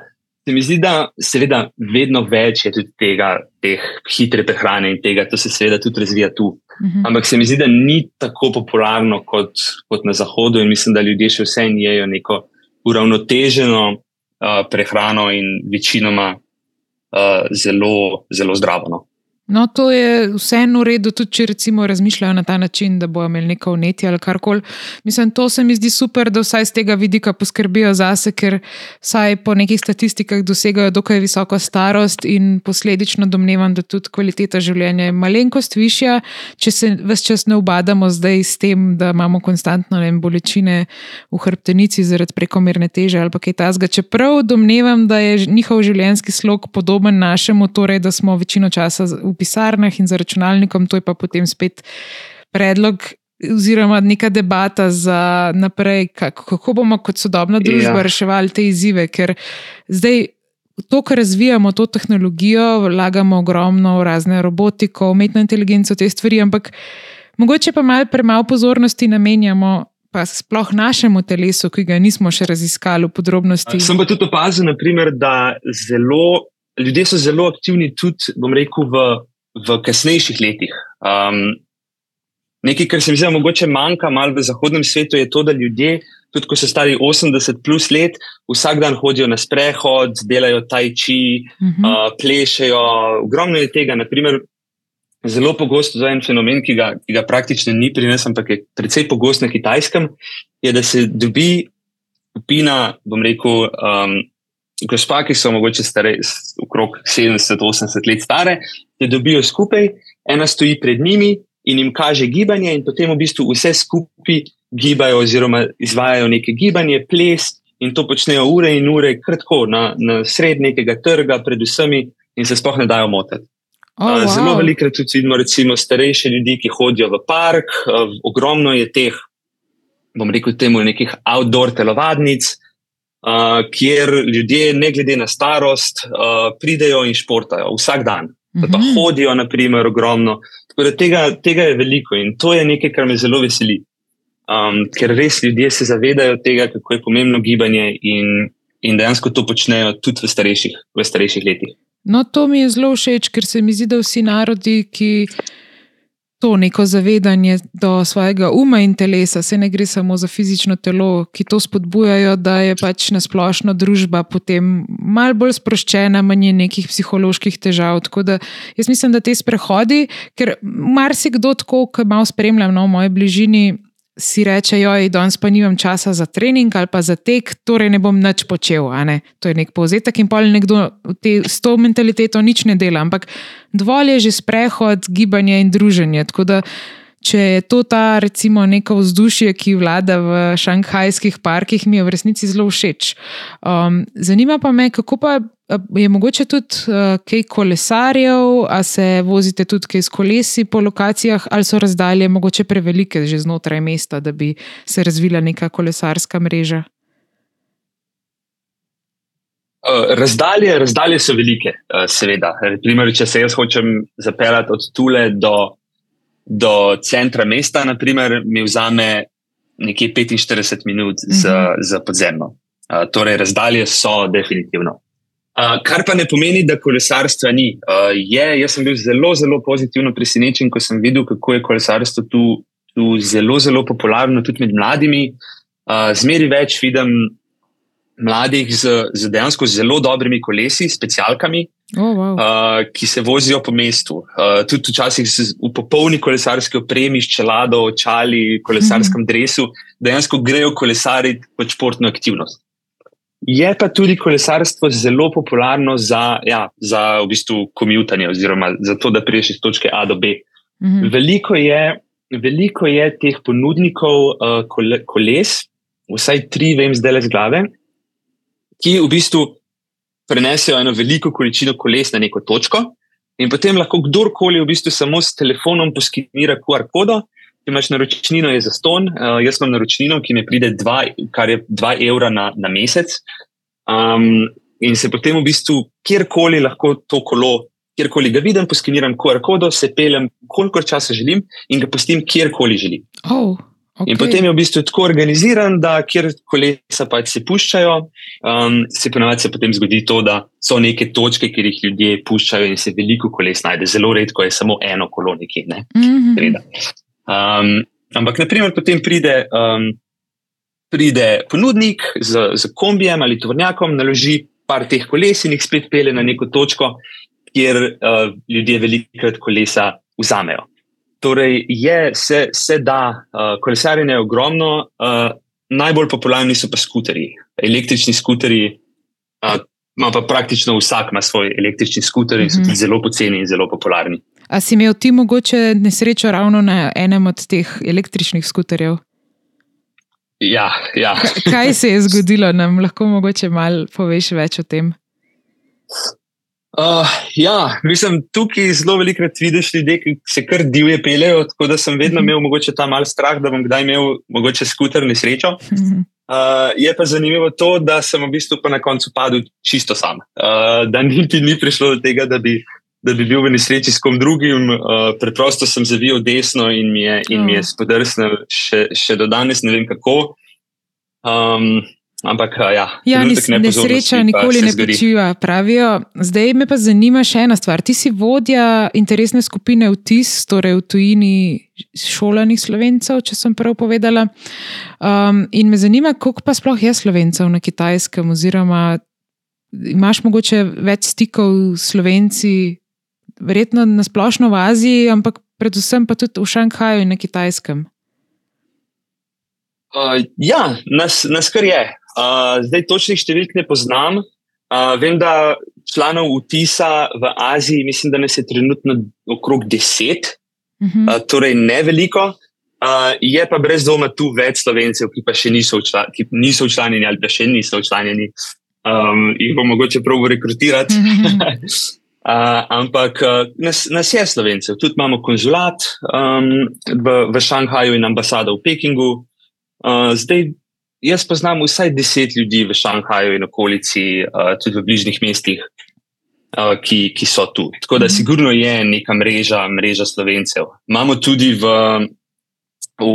se mi zdi, da seveda vedno več je tudi tega, teh hitre prehrane in tega, to se seveda tudi razvija tu. Uh mhm. -huh. Ampak se mi zdi, da ni tako popularno kot, kot na zahodu in mislim, da ljudje še vse jejo neko uravnoteženo uh, prehrano in večinoma uh, zelo, zelo zdravo. No. No, to je vseeno v redu, tudi če recimo razmišljajo na ta način, da bojo imeli neko vnetje ali karkoli. Mislim, to se mi zdi super, da vsaj z tega vidika poskrbijo zase, ker vsaj po nekih statistikah dosegajo dokaj visoko starost in posledično domnevam, da tudi kvaliteta življenja je malenkost višja, če se vse čas ne obadamo zdaj s tem, da imamo konstantno ne, bolečine v hrbtenici zaradi prekomerne teže ali kaj tasga. Čeprav domnevam, da je njihov življenjski slog podoben našemu, torej da smo večino časa v pisarnah in za računalnikom, to je pa potem spet predlog. Oziroma, neka debata za naprej, kako bomo kot sodobna družba ja. reševali te izzive. Ker zdaj to, kar razvijamo, to tehnologijo, vlagamo ogromno v razne robotiko, umetno inteligenco, te stvari, ampak mogoče pa malo premalo pozornosti namenjamo. Pa sploh našemu telesu, ki ga nismo še raziskali v podrobnosti. Sem pa tudi opazil, naprimer, da zelo, ljudje so zelo aktivni tudi, bom rekel, v v kasnejših letih. Um, nekaj, kar se mi zdi, mogoče manjka malo v zahodnem svetu, je to, da ljudje, tudi ko so stari 80 plus let, vsak dan hodijo na sprehod, delajo taj či, uh -huh. uh, plešejo. Ogromno je tega. Naprimer, zelo pogosto za en fenomen, ki ga, ki ga praktično ni pri nas, ampak je precej pogost na kitajskem, je, da se dobi skupina, bom rekel, um, gospa, ki so mogoče stare, okrog 70-80 let stare, se dobijo skupaj, ena stoji pred njimi in jim kaže gibanje, in potem v bistvu vse skupaj gibajo, oziroma izvajajo neke gibanje, ples, in to počnejo ure in ure, kratko, na, na sred nekega trga, predvsem, in se sploh ne dajo motiti. Oh, wow. Zelo velikokrat tudi vidimo, recimo, starejše ljudi, ki hodijo v park, ogromno je teh, bom rekel, temu nekih outdoor telovadnic, uh, kjer ljudje, ne glede na starost, uh, pridejo in športajo vsak dan. Pa mm -hmm. hodijo, naprimer, ogromno. Tega, tega je veliko in to je nekaj, kar me zelo veseli. Um, ker res ljudje se zavedajo tega, kako je pomembno gibanje in, in dejansko to počnejo tudi v starejših, v starejših letih. No, to mi je zelo všeč, ker se mi zdi, da vsi narodi, ki to neko zavedanje do svojega uma in telesa, se ne gre samo za fizično telo, ki to spodbujajo, da je pač nasplošno družba potem mal bolj sproščena, manj nekih psiholoških težav. Tako da jaz mislim, da te sprehodi, ker marsikdo tako, ki malo spremljam no, v moji bližini si reče, joj, danes pa nimam časa za trening ali pa za tek, torej ne bom nič počel. To je nek povzetek in pol nekdo te, s to mentaliteto nič ne dela, ampak dovolj je že sprehod, gibanje in druženje. Tako da, če je to ta, recimo, neko vzdušje, ki vlada v šanghajskih parkih, mi je v resnici zelo všeč. Um, zanima pa me, kako pa je mogoče tudi uh, kaj kolesarjev, a se vozite tudi kaj s kolesi po lokacijah, ali so razdalje mogoče prevelike že znotraj mesta, da bi se razvila neka kolesarska mreža. Razdalje, razdalje so velike, seveda. Primer, če se jaz hočem zapeljati od Tule do do centra mesta, naprimer, mi vzame nekje 45 minut za, uh -huh. za podzemno. Uh, torej, razdalje so definitivno. Uh, kar pa ne pomeni, da kolesarstva ni. Uh, je, jaz sem bil zelo, zelo pozitivno presenečen, ko sem videl, kako je kolesarstvo tu, tu zelo, zelo popularno, tudi med mladimi. Uh, zmeri več vidim mladih z, z dejansko zelo dobrimi kolesi, specialkami, oh, wow. uh, ki se vozijo po mestu. Uh, tudi včasih v popolni kolesarski opremi, s čelado, očali, kolesarskem mm -hmm. dresu, dejansko grejo kolesariti kot športno aktivnost. Je pa tudi kolesarstvo zelo popularno za, ja, za v bistvu komutanje, oziroma za to, da priješ iz točke A do B. Mm -hmm. veliko, je, veliko je teh ponudnikov uh, kole, koles, vsaj tri, vem, zdaj le z glave, ki v bistvu prenesejo eno veliko količino koles na neko točko, in potem lahko kdorkoli v bistvu samo s telefonom poskinira QR kodo. Če imaš naročnino, je za ston. Uh, jaz imam naročnino, ki mi pride, dva, kar je 2 evra na, na mesec. Um, in se potem v bistvu kjerkoli lahko to kolo, kjerkoli ga vidim, poskiniram QR kodo, se peljem, koliko časa želim in ga pustim kjerkoli želim. Oh. Okay. In potem je v bistvu tako organiziran, da kjer kolesa pač se puščajo, um, se ponovadi se potem zgodi to, da so neke točke, kjer jih ljudje puščajo in se veliko koles najde. Zelo redko je samo eno kolo nekje. Ne? Mm -hmm. um, ampak, naprimer, potem pride, um, pride ponudnik z, z kombijem ali tovornjakom, naloži par teh koles in jih spet pele na neko točko, kjer uh, ljudje velikokrat kolesa vzamejo. Torej, je, se, se da, uh, kolesarjenje je ogromno, uh, najbolj popularni so pa skuteri, električni skuteri. Uh, ima pa praktično vsak ima svoj električni skuter in so mhm. tudi zelo poceni in zelo popularni. A si imel ti mogoče nesrečo ravno na enem od teh električnih skuterjev? Ja, ja. Kaj se je zgodilo, nam lahko mogoče malo poveš več o tem? Uh, ja, mislim, tukaj zelo velikokrat vidiš ljudi, ki se kar divje pelejo. Tako da sem vedno mhm. imel mogoče ta mal strah, da bom kdaj imel mogoče skuter nesrečo. Uh, je pa zanimivo to, da sem v bistvu na koncu padel čisto sam. Uh, da niti ni prišlo do tega, da bi, da bi bil v nesreči s kom drugim. Uh, preprosto sem zavil desno in mi je, in mi je spodrsnil, še, še do danes ne vem kako. Um, Ampak, ja, ja nis, nesreča nikoli ne počiva, pravijo. Zdaj me pa zanima še ena stvar. Ti si vodja interesne skupine VTIS, torej v tujini šolanih slovencev, če sem prav povedala. Um, in me zanima, koliko pa sploh je slovencev na kitajskem, oziroma imaš mogoče več stikov s slovenci, verjetno na splošno v Aziji, ampak predvsem pa tudi v Šanghaju in na kitajskem. Uh, ja, nas, nas kar je. Uh, zdaj točnih številk ne poznam. Uh, vem, da članov vtisa v Aziji, mislim, da nas je trenutno okrog deset, uh -huh. uh, torej ne veliko. Uh, je pa brez dvoma tu več slovencev, ki pa še niso, učla, ki niso učlanjeni ali pa še niso učlanjeni. Um, jih bo mogoče prav rekrutirati. Uh, *laughs* ampak uh, nas, nas je slovencev, tudi imamo konzulat um, v, v Šanghaju in ambasado v Pekingu. Uh, zdaj, jaz poznam vsaj deset ljudi v Šanghaju in okolici, uh, tudi v bližnjih mestih, uh, ki, ki so tu. Tako da, mhm. sigurno je neka mreža, mreža slovencev. Imamo tudi v, v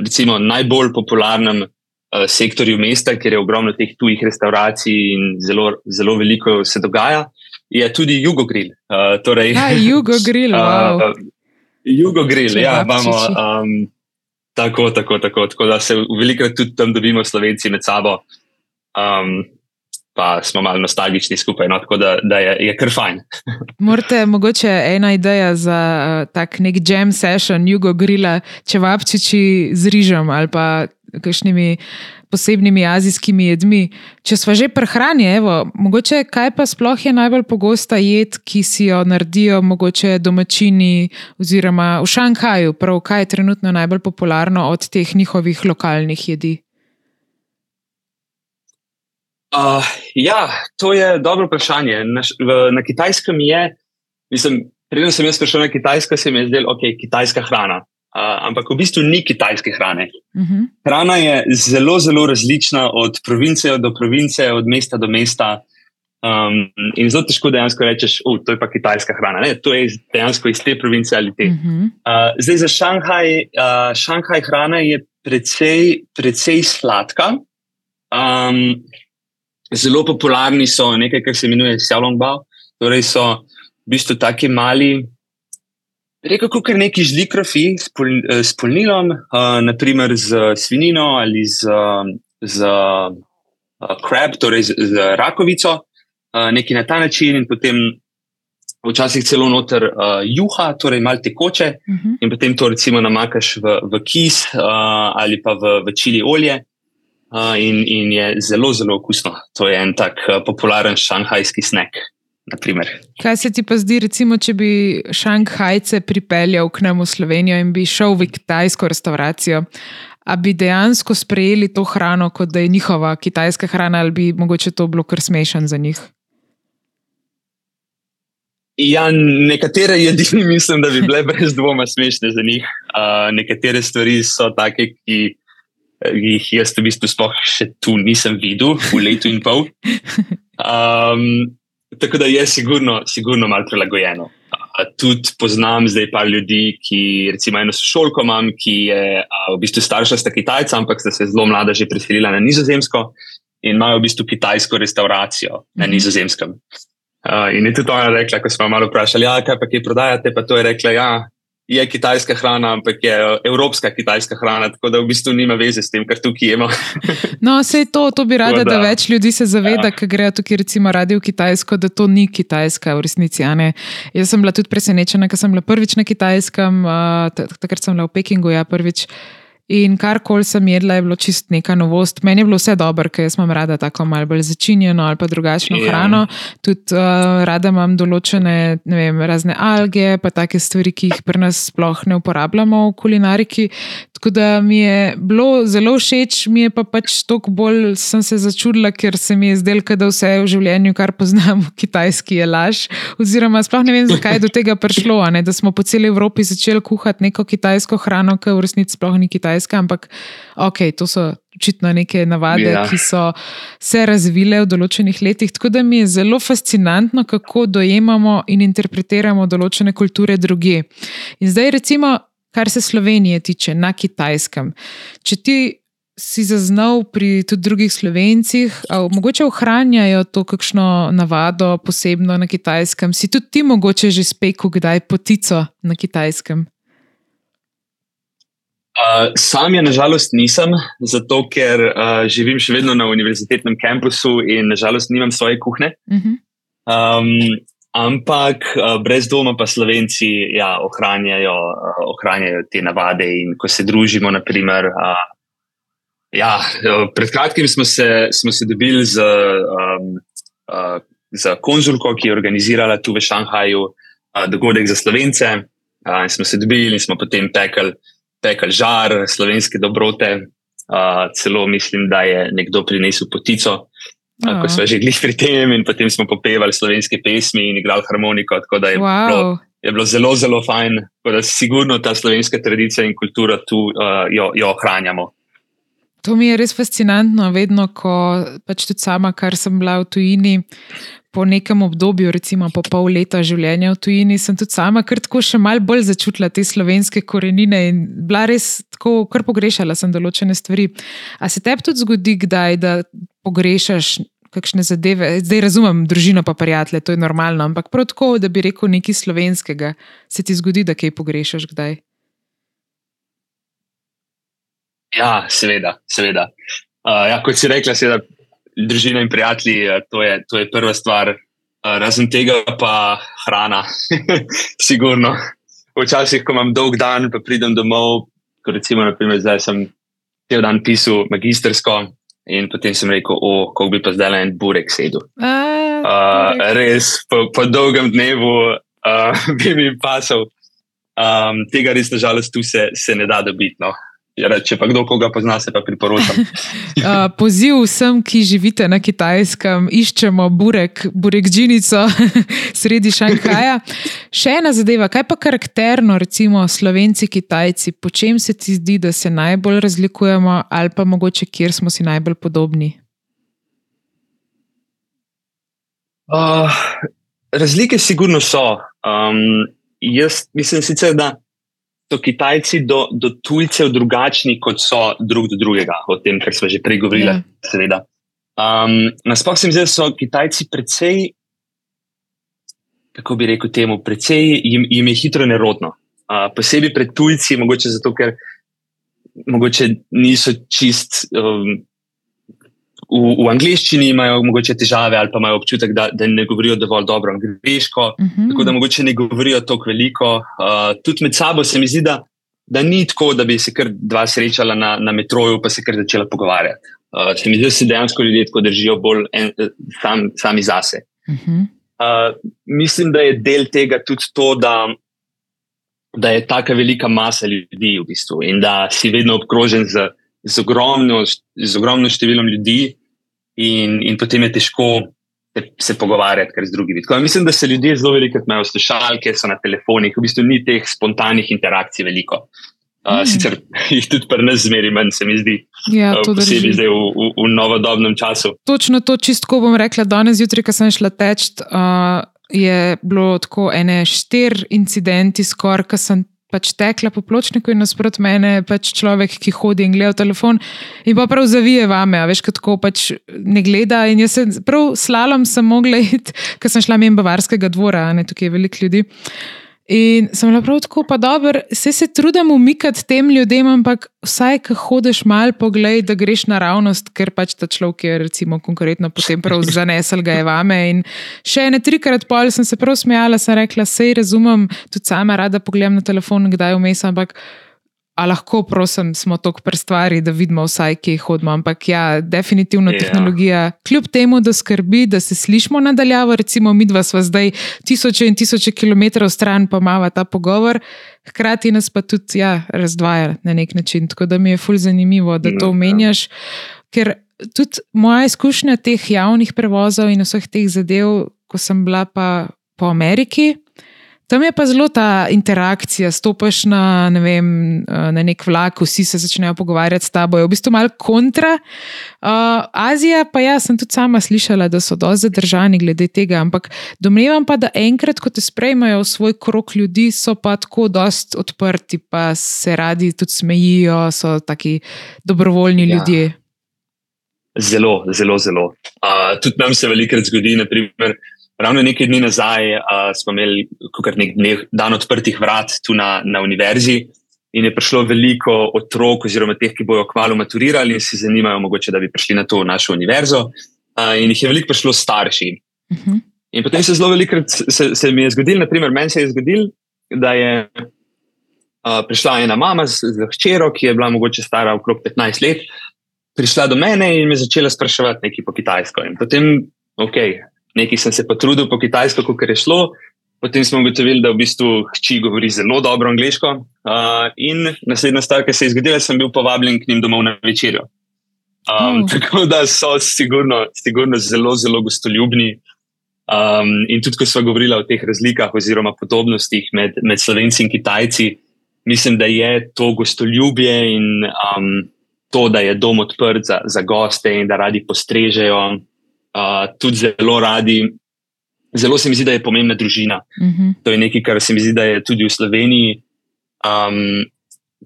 recimo, najbolj popularnem uh, sektorju mesta, kjer je ogromno teh tujih restauracij in zelo, zelo veliko se dogaja je tudi Jugogril. Uh, torej, ja, Jugogril. *laughs* Wow. Uh, Jugogril, ja, imamo. Um, tako, tako, tako, tako, da se veliko tudi tam dobimo, slovenci med sabo. Um, Pa smo malo nostalgični skupaj, no, tako da, da je, je kar fajn. *laughs* Morate, mogoče ena ideja za uh, tak nek jam session, jugo grila, če vapčiči z rižem ali pa kakšnimi posebnimi azijskimi jedmi. Če smo že prehrani, evo, mogoče kaj pa sploh je najbolj pogosta jed, ki si jo naredijo mogoče domačini oziroma v Šanghaju, prav kaj je trenutno najbolj popularno od teh njihovih lokalnih jedi? Uh, ja, to je dobro vprašanje. Na, v, na kitajskem je, mislim, preden sem jaz prišel na kitajsko, se mi je zdelo, ok, kitajska hrana. Uh, ampak v bistvu ni kitajske hrane. Uh mhm. -huh. Hrana je zelo, zelo različna od province do province, od mesta do mesta. Um, in zelo težko dejansko rečeš, da je to pa kitajska hrana. Ne, to je dejansko iz te province ali te. Uh -huh. uh, zdaj za Šanghaj, uh, Šanghaj hrana je precej, precej sladka. Um, zelo popularni so nekaj, kar se imenuje Xiaolongbao. Torej so v bistvu taki mali. Rekel bi, kar neki žlikrofi s, pol, eh, s polnilom, uh, naprimer z svinino ali z, z uh, krab, torej z, z rakovico, uh, neki na ta način, in potem včasih celo noter uh, juha, torej malo tekoče, uh mhm. -huh. in potem to recimo namakaš v, v kis uh, ali pa v, v čili olje. Uh, in, in je zelo, zelo okusno. To je en tak uh, popularen šanghajski snack. Naprimer. Kaj se ti pa zdi, recimo, če bi Šanghajce pripeljal k nam v Slovenijo in bi šel v kitajsko restauracijo? A bi dejansko sprejeli to hrano, kot da je njihova kitajska hrana, ali bi mogoče to bilo kar smešen za njih? Ja, nekatere jedi *laughs* mislim, da bi bile brez dvoma smešne za njih. Uh, nekatere stvari so take, ki jih jaz v bistvu sploh še tu nisem videl, v letu in pol. *laughs* Um, Tako da je sigurno, sigurno malo prilagojeno. Tudi poznam zdaj par ljudi, ki recimo eno šolko imam, ki je a, v bistvu starša sta Kitajca, ampak sta se zelo mlada že preselila na Nizozemsko in imajo v bistvu kitajsko restauracijo na mhm. Nizozemskem. Uh, in je tudi ona rekla, ko smo malo vprašali, ja, kaj pa kaj prodajate, pa to je rekla, ja, je kitajska hrana, ampak je eh, evropska kitajska hrana, tako da v bistvu nima veze s tem, kar tukaj imamo. no, vse to, to bi rada, da, da več ljudi se zaveda, ja. ker grejo tukaj recimo radi v Kitajsko, da to ni kitajska v resnici. Jaz sem bila tudi presenečena, ker sem bila prvič na kitajskem, uh, takrat sem bila v Pekingu, ja, prvič. In kar koli sem jedla, je bilo čist neka novost. Meni je bilo vse dobro, ker sem rada tako malo bolj začinjeno ali pa drugačno yeah. hrano. Tudi uh, rada imam določene vem, razne alge, pa take stvari, ki jih pri nas sploh ne uporabljamo v kulinariki. Tako da mi je bilo zelo všeč, mi je pa pač toliko bolj sem se začudila, ker se mi je zdelo, da vse v življenju, kar poznam v *laughs* kitajski, je laž. Oziroma, sploh ne vem, zakaj je do tega prišlo, ne? da smo po celi Evropi začeli kuhati neko kitajsko hrano, ki v resnici sploh ni kitajska, ampak ok, to so. Očitno neke navade, ja. ki so se razvile v določenih letih. Tako da mi je zelo fascinantno, kako dojemamo in interpretiramo določene kulture druge. In zdaj, recimo, kar se Slovenije tiče, na kitajskem. Če ti si zaznal pri tudi drugih slovencih, mogoče ohranjajo to kakšno navado posebno na kitajskem, si tudi ti mogoče že spekel, kdaj potico na kitajskem. Uh, sam je nažalost nisem, zato ker uh, živim še vedno na univerzitetnem kampusu in nažalost nimam svoje kuhne. Uh -huh. um, Ampak uh, brez doma pa slovenci ja, ohranjajo, uh, ohranjajo te navade. In ko se družimo, naprimer, uh, Ja, pred kratkim smo se, smo se dobili z, um, uh, z konzulko, ki je organizirala tu v Šanghaju uh, dogodek za slovence. Uh, smo se dobili in smo potem pekli pekel žar, slovenske dobrote. Uh, celo mislim, da je nekdo prinesel potico, uh, ko smo že glih pri tem, in potem smo popevali slovenske pesmi in igrali harmoniko. Tako da je, wow. bilo, je bilo zelo, zelo fajn, da se sigurno ta slovenska tradicija in kultura tu uh, jo, jo ohranjamo. To mi je res fascinantno, vedno, ko pač tudi sama, kar sem bila v tujini, po nekem obdobju, recimo po pol leta življenja v tujini, sem tudi sama kar tako še mal bolj začutila te slovenske korenine in bila res tako, kar pogrešala sem določene stvari. A se tebi tudi zgodi, kdaj, da pogrešaš? Kakšne zadeve, zdaj razumem, družino pa prijatelje, to je normalno, ampak prav tako, da bi rekel nekaj slovenskega, se ti zgodi, da kaj pogrešaš kdaj? Ja, seveda, seveda. Uh, ja, kot si rekla, seveda, družina in prijatelji, uh, to, je, to je prva stvar. Uh, razen tega pa hrana, *laughs* sigurno. Včasih, ko imam dolg dan, pa pridem domov, kot recimo, naprimer, zdaj sem cel dan pisal magistersko in potem sem rekel, o, kako bi pa zdaj en burek sedel. Uh, res, po, po dolgem dnevu uh, *laughs* bi mi pasal. Um, tega res, nažalost, tu se, se ne da dobiti. No. Ja, če pa kdo koga pozna, se pa priporočam. *laughs* uh, poziv vsem, ki živite na kitajskem, iščemo burek, burek džinico *laughs* sredi Šanghaja. Še ena zadeva, kaj pa karakterno, recimo slovenci, kitajci, po čem se ti zdi, da se najbolj razlikujemo, ali pa mogoče kjer smo si najbolj podobni? Uh, razlike sigurno so. Um, jaz mislim sicer, da so Kitajci do, do tujcev drugačni, kot so drug do drugega, o tem, kar smo že prej govorili. Yeah. Ja. Seveda. Um, Nasploh se mi zdi, da so Kitajci precej, kako bi rekel temu, precej jim, jim je hitro nerodno. Uh, posebej pred tujci, mogoče zato, ker mogoče niso čist. Um, v, v angleščini imajo morda težave ali pa imajo občutek, da, da ne govorijo dovolj dobro angliško, uh mhm. -huh. tako da morda ne govorijo tako veliko. Uh, tudi med sabo se mi zdi, da, da ni tako, da bi se kar dva srečala na, na metroju, pa se kar začela pogovarjati. Uh, se mi zdi, da se dejansko ljudje tako držijo bolj en, sam, sami zase. Uh -huh. uh, mislim, da je del tega tudi to, da. Da je tako velika masa ljudi v bistvu in da si vedno obkrožen z, z, ogromno, z ogromno številom ljudi, in, in potem je težko se, se pogovarjati z drugimi. Tako, mislim, da se ljudje zelo veliko imajo slušalke, so na telefonih, v bistvu ni teh spontanih interakcij veliko. Uh, mm. Sicer *laughs* jih tudi pri nas zmeri manj, se mi zdi, ja, uh, posebej zdaj v, v, v novodobnem času. Točno to, čistko bom rekla, danes zjutraj, ko sem šla teč, uh, je bilo tako ene štiri incidenti, skoraj, ko sem pač tekla po pločniku in nasprot mene pač človek, ki hodi in gleda v telefon in pa prav zavije vame, veš, kako pač ne gleda. In jaz sem prav slalom sem mogla iti, ker sem šla mimo Bavarskega dvora, ne tukaj je veliko ljudi. In sem bila prav tako, pa dobro, vse se trudim umikati tem ljudem, ampak vsaj, ko hodiš mal pogled, da greš naravnost, ker pač ta človek je, recimo, konkretno potem prav *laughs* zanesel ga je vame. In še ene trikrat pol sem se prav smejala, sem rekla, sej razumem, tudi sama rada pogledam na telefon, kdaj vmes, ampak. A lahko, prosim, smo tako prestvari, da vidimo vsaj, ki hodimo. Ampak ja, definitivno ja. tehnologija, kljub temu, da skrbi, da se slišimo nadaljavo, recimo mi dva sva zdaj tisoče in tisoče kilometrov stran, pa imamo ta pogovor, hkrati nas pa tudi ja, razdvaja na nek način. Tako da mi je fulj zanimivo, da to ja. omenjaš. Ker tudi moja izkušnja teh javnih prevozov in vseh teh zadev, ko sem bila pa po Ameriki. Tam je pa zelo ta interakcija, stopiš na, ne vem, na nek vlak, vsi se začnejo pogovarjati s tabo, je v bistvu malo kontra. Uh, Azija, pa ja, sem tudi sama slišala, da so dosti zadržani glede tega, ampak domnevam pa, da enkrat, ko te sprejmejo v svoj krok ljudi, so pa tako dosti odprti, pa se radi tudi smejijo, so taki dobrovoljni ja. ljudje. Zelo, zelo, zelo. Uh, tudi nam se velikokrat zgodi, naprimer. Ravno nekaj dni nazaj uh, smo imeli kar nek dnev, dan odprtih vrat tu na, na univerzi in je prišlo veliko otrok, oziroma teh, ki bojo kmalo maturirali in se zanimajo, mogoče, da bi prišli na to našo univerzo. Uh, in jih je veliko prišlo starši. Uh mhm. -huh. In potem se zelo veliko, se, se mi je zgodilo, naprimer, meni se je zgodilo, da je uh, prišla ena mama z, z hčero, ki je bila mogoče stara okrog 15 let. prišla do mene in me začela spraševati nekaj po kitajsko. In potem, ok, nekaj sem se potrudil po kitajsko, kot je šlo. Potem smo ugotovili, da v bistvu hči govori zelo dobro angliško. Uh, in naslednja stvar, ki se je zgodila, sem bil povabljen k njim domov na večerjo. Um, mm. Tako da so sigurno, sigurno zelo, zelo gostoljubni. Um, in tudi, ko smo govorili o teh razlikah oziroma podobnostih med, med slovenci in kitajci, mislim, da je to gostoljubje in um, to, da je dom odprt za, za goste in da radi postrežejo, uh, tudi zelo radi zelo se mi zdi, da je pomembna družina. Uh mhm. -huh. To je nekaj, kar se mi zdi, da je tudi v Sloveniji. Um,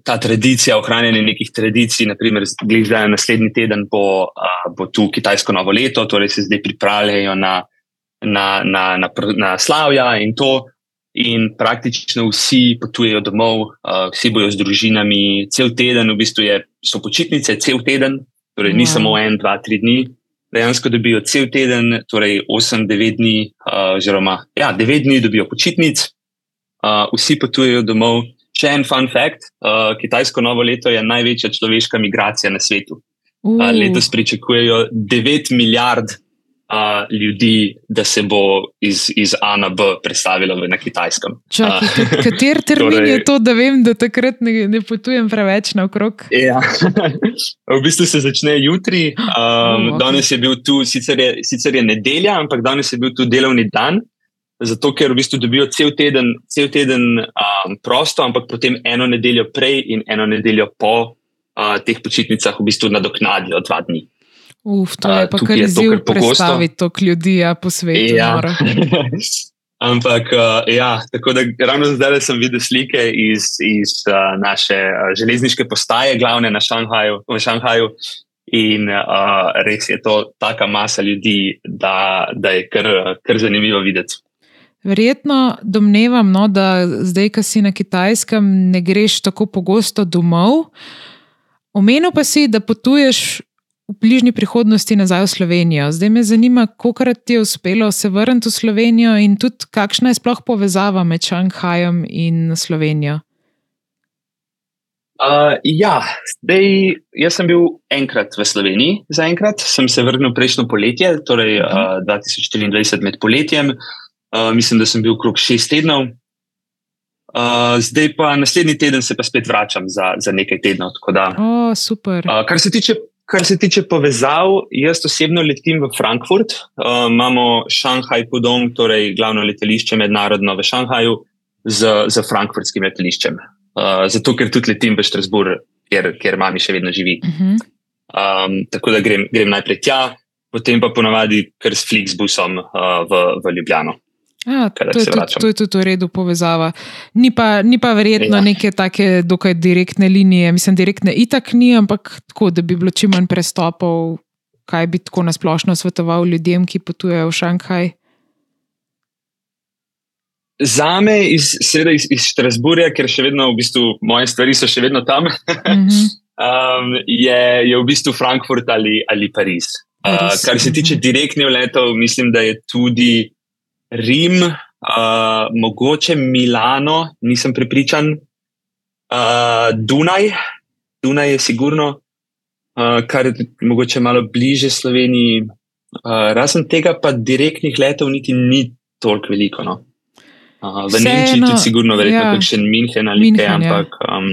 ta tradicija, ohranjanje nekih tradicij, naprimer, zdaj naslednji teden bo, uh, bo tu Kitajsko novo leto, torej se zdaj pripravljajo na, na, na, na, na slavja in to. In praktično vsi potujejo domov, uh, vsi bojo z družinami, cel teden, v bistvu je, so počitnice, cel teden, torej ni wow. samo en, dva, tri dni dejansko dobijo cel teden, torej 8-9 dni, uh, oziroma ja, 9 dni dobijo počitnic, uh, vsi potujejo domov. Še en fun fact: uh, Kitajsko novo leto je največja človeška migracija na svetu. Uh, letos pričakujejo 9 milijard uh, ljudi, da se bo iz, iz A na B predstavilo na kitajskem. Čakaj, uh, kater *laughs* termin torej, je to, da vem, da takrat ne, ne potujem preveč naokrog? Ja. *laughs* v bistvu se začne jutri. Um, oh, okay. Danes je bil tu, sicer je, sicer je nedelja, ampak danes je bil tu delovni dan. Zato, ker v bistvu dobijo cel teden, cel teden um, prosto, ampak potem eno nedeljo prej in eno nedeljo po uh, teh počitnicah v bistvu nadoknadijo dva dni. Uf, to je pa kar izziv predstaviti to ljudi ja, po svetu. Ja. *laughs* Ampak, uh, ja, tako da ravno zdaj sem videl slike iz, iz uh, naše uh, železniške postaje, glavne na Šanghaju. Šanghaju in uh, res je to taka masa ljudi, da, da je kar, kar zanimivo videti. Verjetno domnevam, no, da zdaj, ko si na kitajskem, ne greš tako pogosto domov. Omenil pa si, da potuješ v bližnji prihodnosti nazaj v Slovenijo. Zdaj me zanima, kako ti je uspelo se vrniti v Slovenijo in tudi kakšna je sploh povezava med Šanghajem in Slovenijo. Uh, ja, zdaj, jaz sem bil enkrat v Sloveniji, zaenkrat sem se vrnil prejšnjo poletje, torej uh, 2024 med poletjem. Uh, mislim, da sem bil okrog šest tednov. Uh, zdaj pa naslednji teden se pa spet vračam za, za nekaj tednov. Da, oh, super. Uh, kar se tiče Kar se tiče povezav, jaz osebno letim v Frankfurt. Uh, imamo Šanghaj Pudong, torej glavno letališče mednarodno v Šanghaju, z, z frankfurtskim letališčem. Uh, zato, ker tudi letim v Štrasburg, kjer, kjer mami še vedno živi. Uh -huh. um, tako da grem, grem najprej tja, potem pa ponavadi kar s Flixbusom uh, v, v Ljubljano. Ja, to, je tudi, to je tudi v redu povezava. Ni pa, ni pa verjetno ja. neke take dokaj direktne linije, mislim, direktne itak ni, ampak tako, da bi bilo čim manj prestopov, kaj bi tako nasplošno svetoval ljudem, ki potujejo v Šanghaj. Za me, iz, seveda iz, iz Štrasburja, ker še vedno v bistvu moje stvari so še vedno tam, mm -hmm. *laughs* um, je, je v bistvu Frankfurt ali, ali Pariz. Uh, kar se tiče mhm. direktnih letov, mislim, da je tudi. Rim, uh, mogoče Milano, nisem prepričan, uh, Dunaj, Dunaj je sigurno, uh, kar je mogoče malo bliže Sloveniji. Uh, razen tega, pa direktnih letov niti ni toliko veliko. No. Uh, v Vse Nemčiji je tudi sigurno, verjetno, ja. še München ali kaj, ja. ampak. Ja. Um,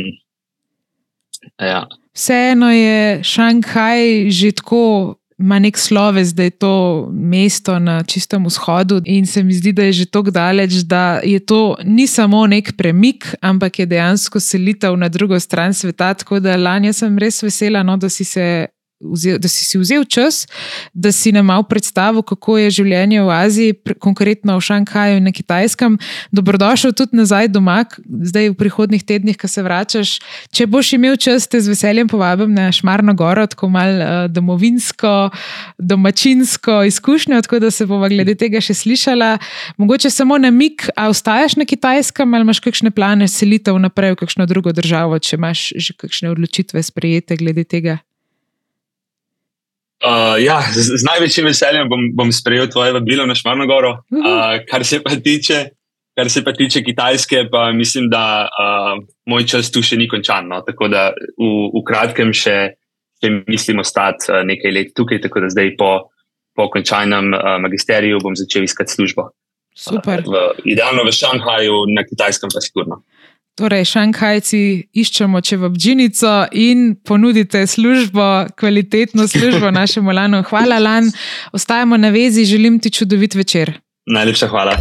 ja. Vseeno je Šanghaj že tako ima nek sloves, da je to mesto na čistem vzhodu, in se mi zdi, da je že tako daleč, da je to ni samo nek premik, ampak je dejansko selitev na drugo stran sveta. Tako da lani sem res vesela, no, da si se vzel, da si si vzel čas, da si nam malo predstavil, kako je življenje v Aziji, konkretno v Šanghaju in na Kitajskem. Dobrodošel tudi nazaj doma, zdaj v prihodnih tednih, ko se vračaš. Če boš imel čas, te z veseljem povabim na Šmarno Goro, tako malo uh, domovinsko, domačinsko izkušnjo, tako da se bova glede tega še slišala. Mogoče samo na mik, a ostaješ na Kitajskem ali imaš kakšne plane selitev naprej v kakšno drugo državo, če imaš že kakšne odločitve sprejete glede tega. Uh, ja, z, z največjim veseljem bom, bom sprejel tvoje vabilo na Šmarno Goro. Uh, kar, se tiče, kar se pa tiče Kitajske, pa mislim, da uh, moj čas tu še ni končan. No? Tako da v, v kratkem še, če mislim ostati uh, nekaj let tukaj, tako da zdaj po, po končanem uh, magisteriju bom začel iskati službo. Super. Uh, v, idealno v Šanghaju, na kitajskem pa sigurno. Torej, šanghajci iščemo čevapdžinico in ponudite službo, kvalitetno *laughs* službo našemu Lanu. Hvala, Lan. Ostajamo na vezi, želim ti čudovit večer. Najlepša hvala.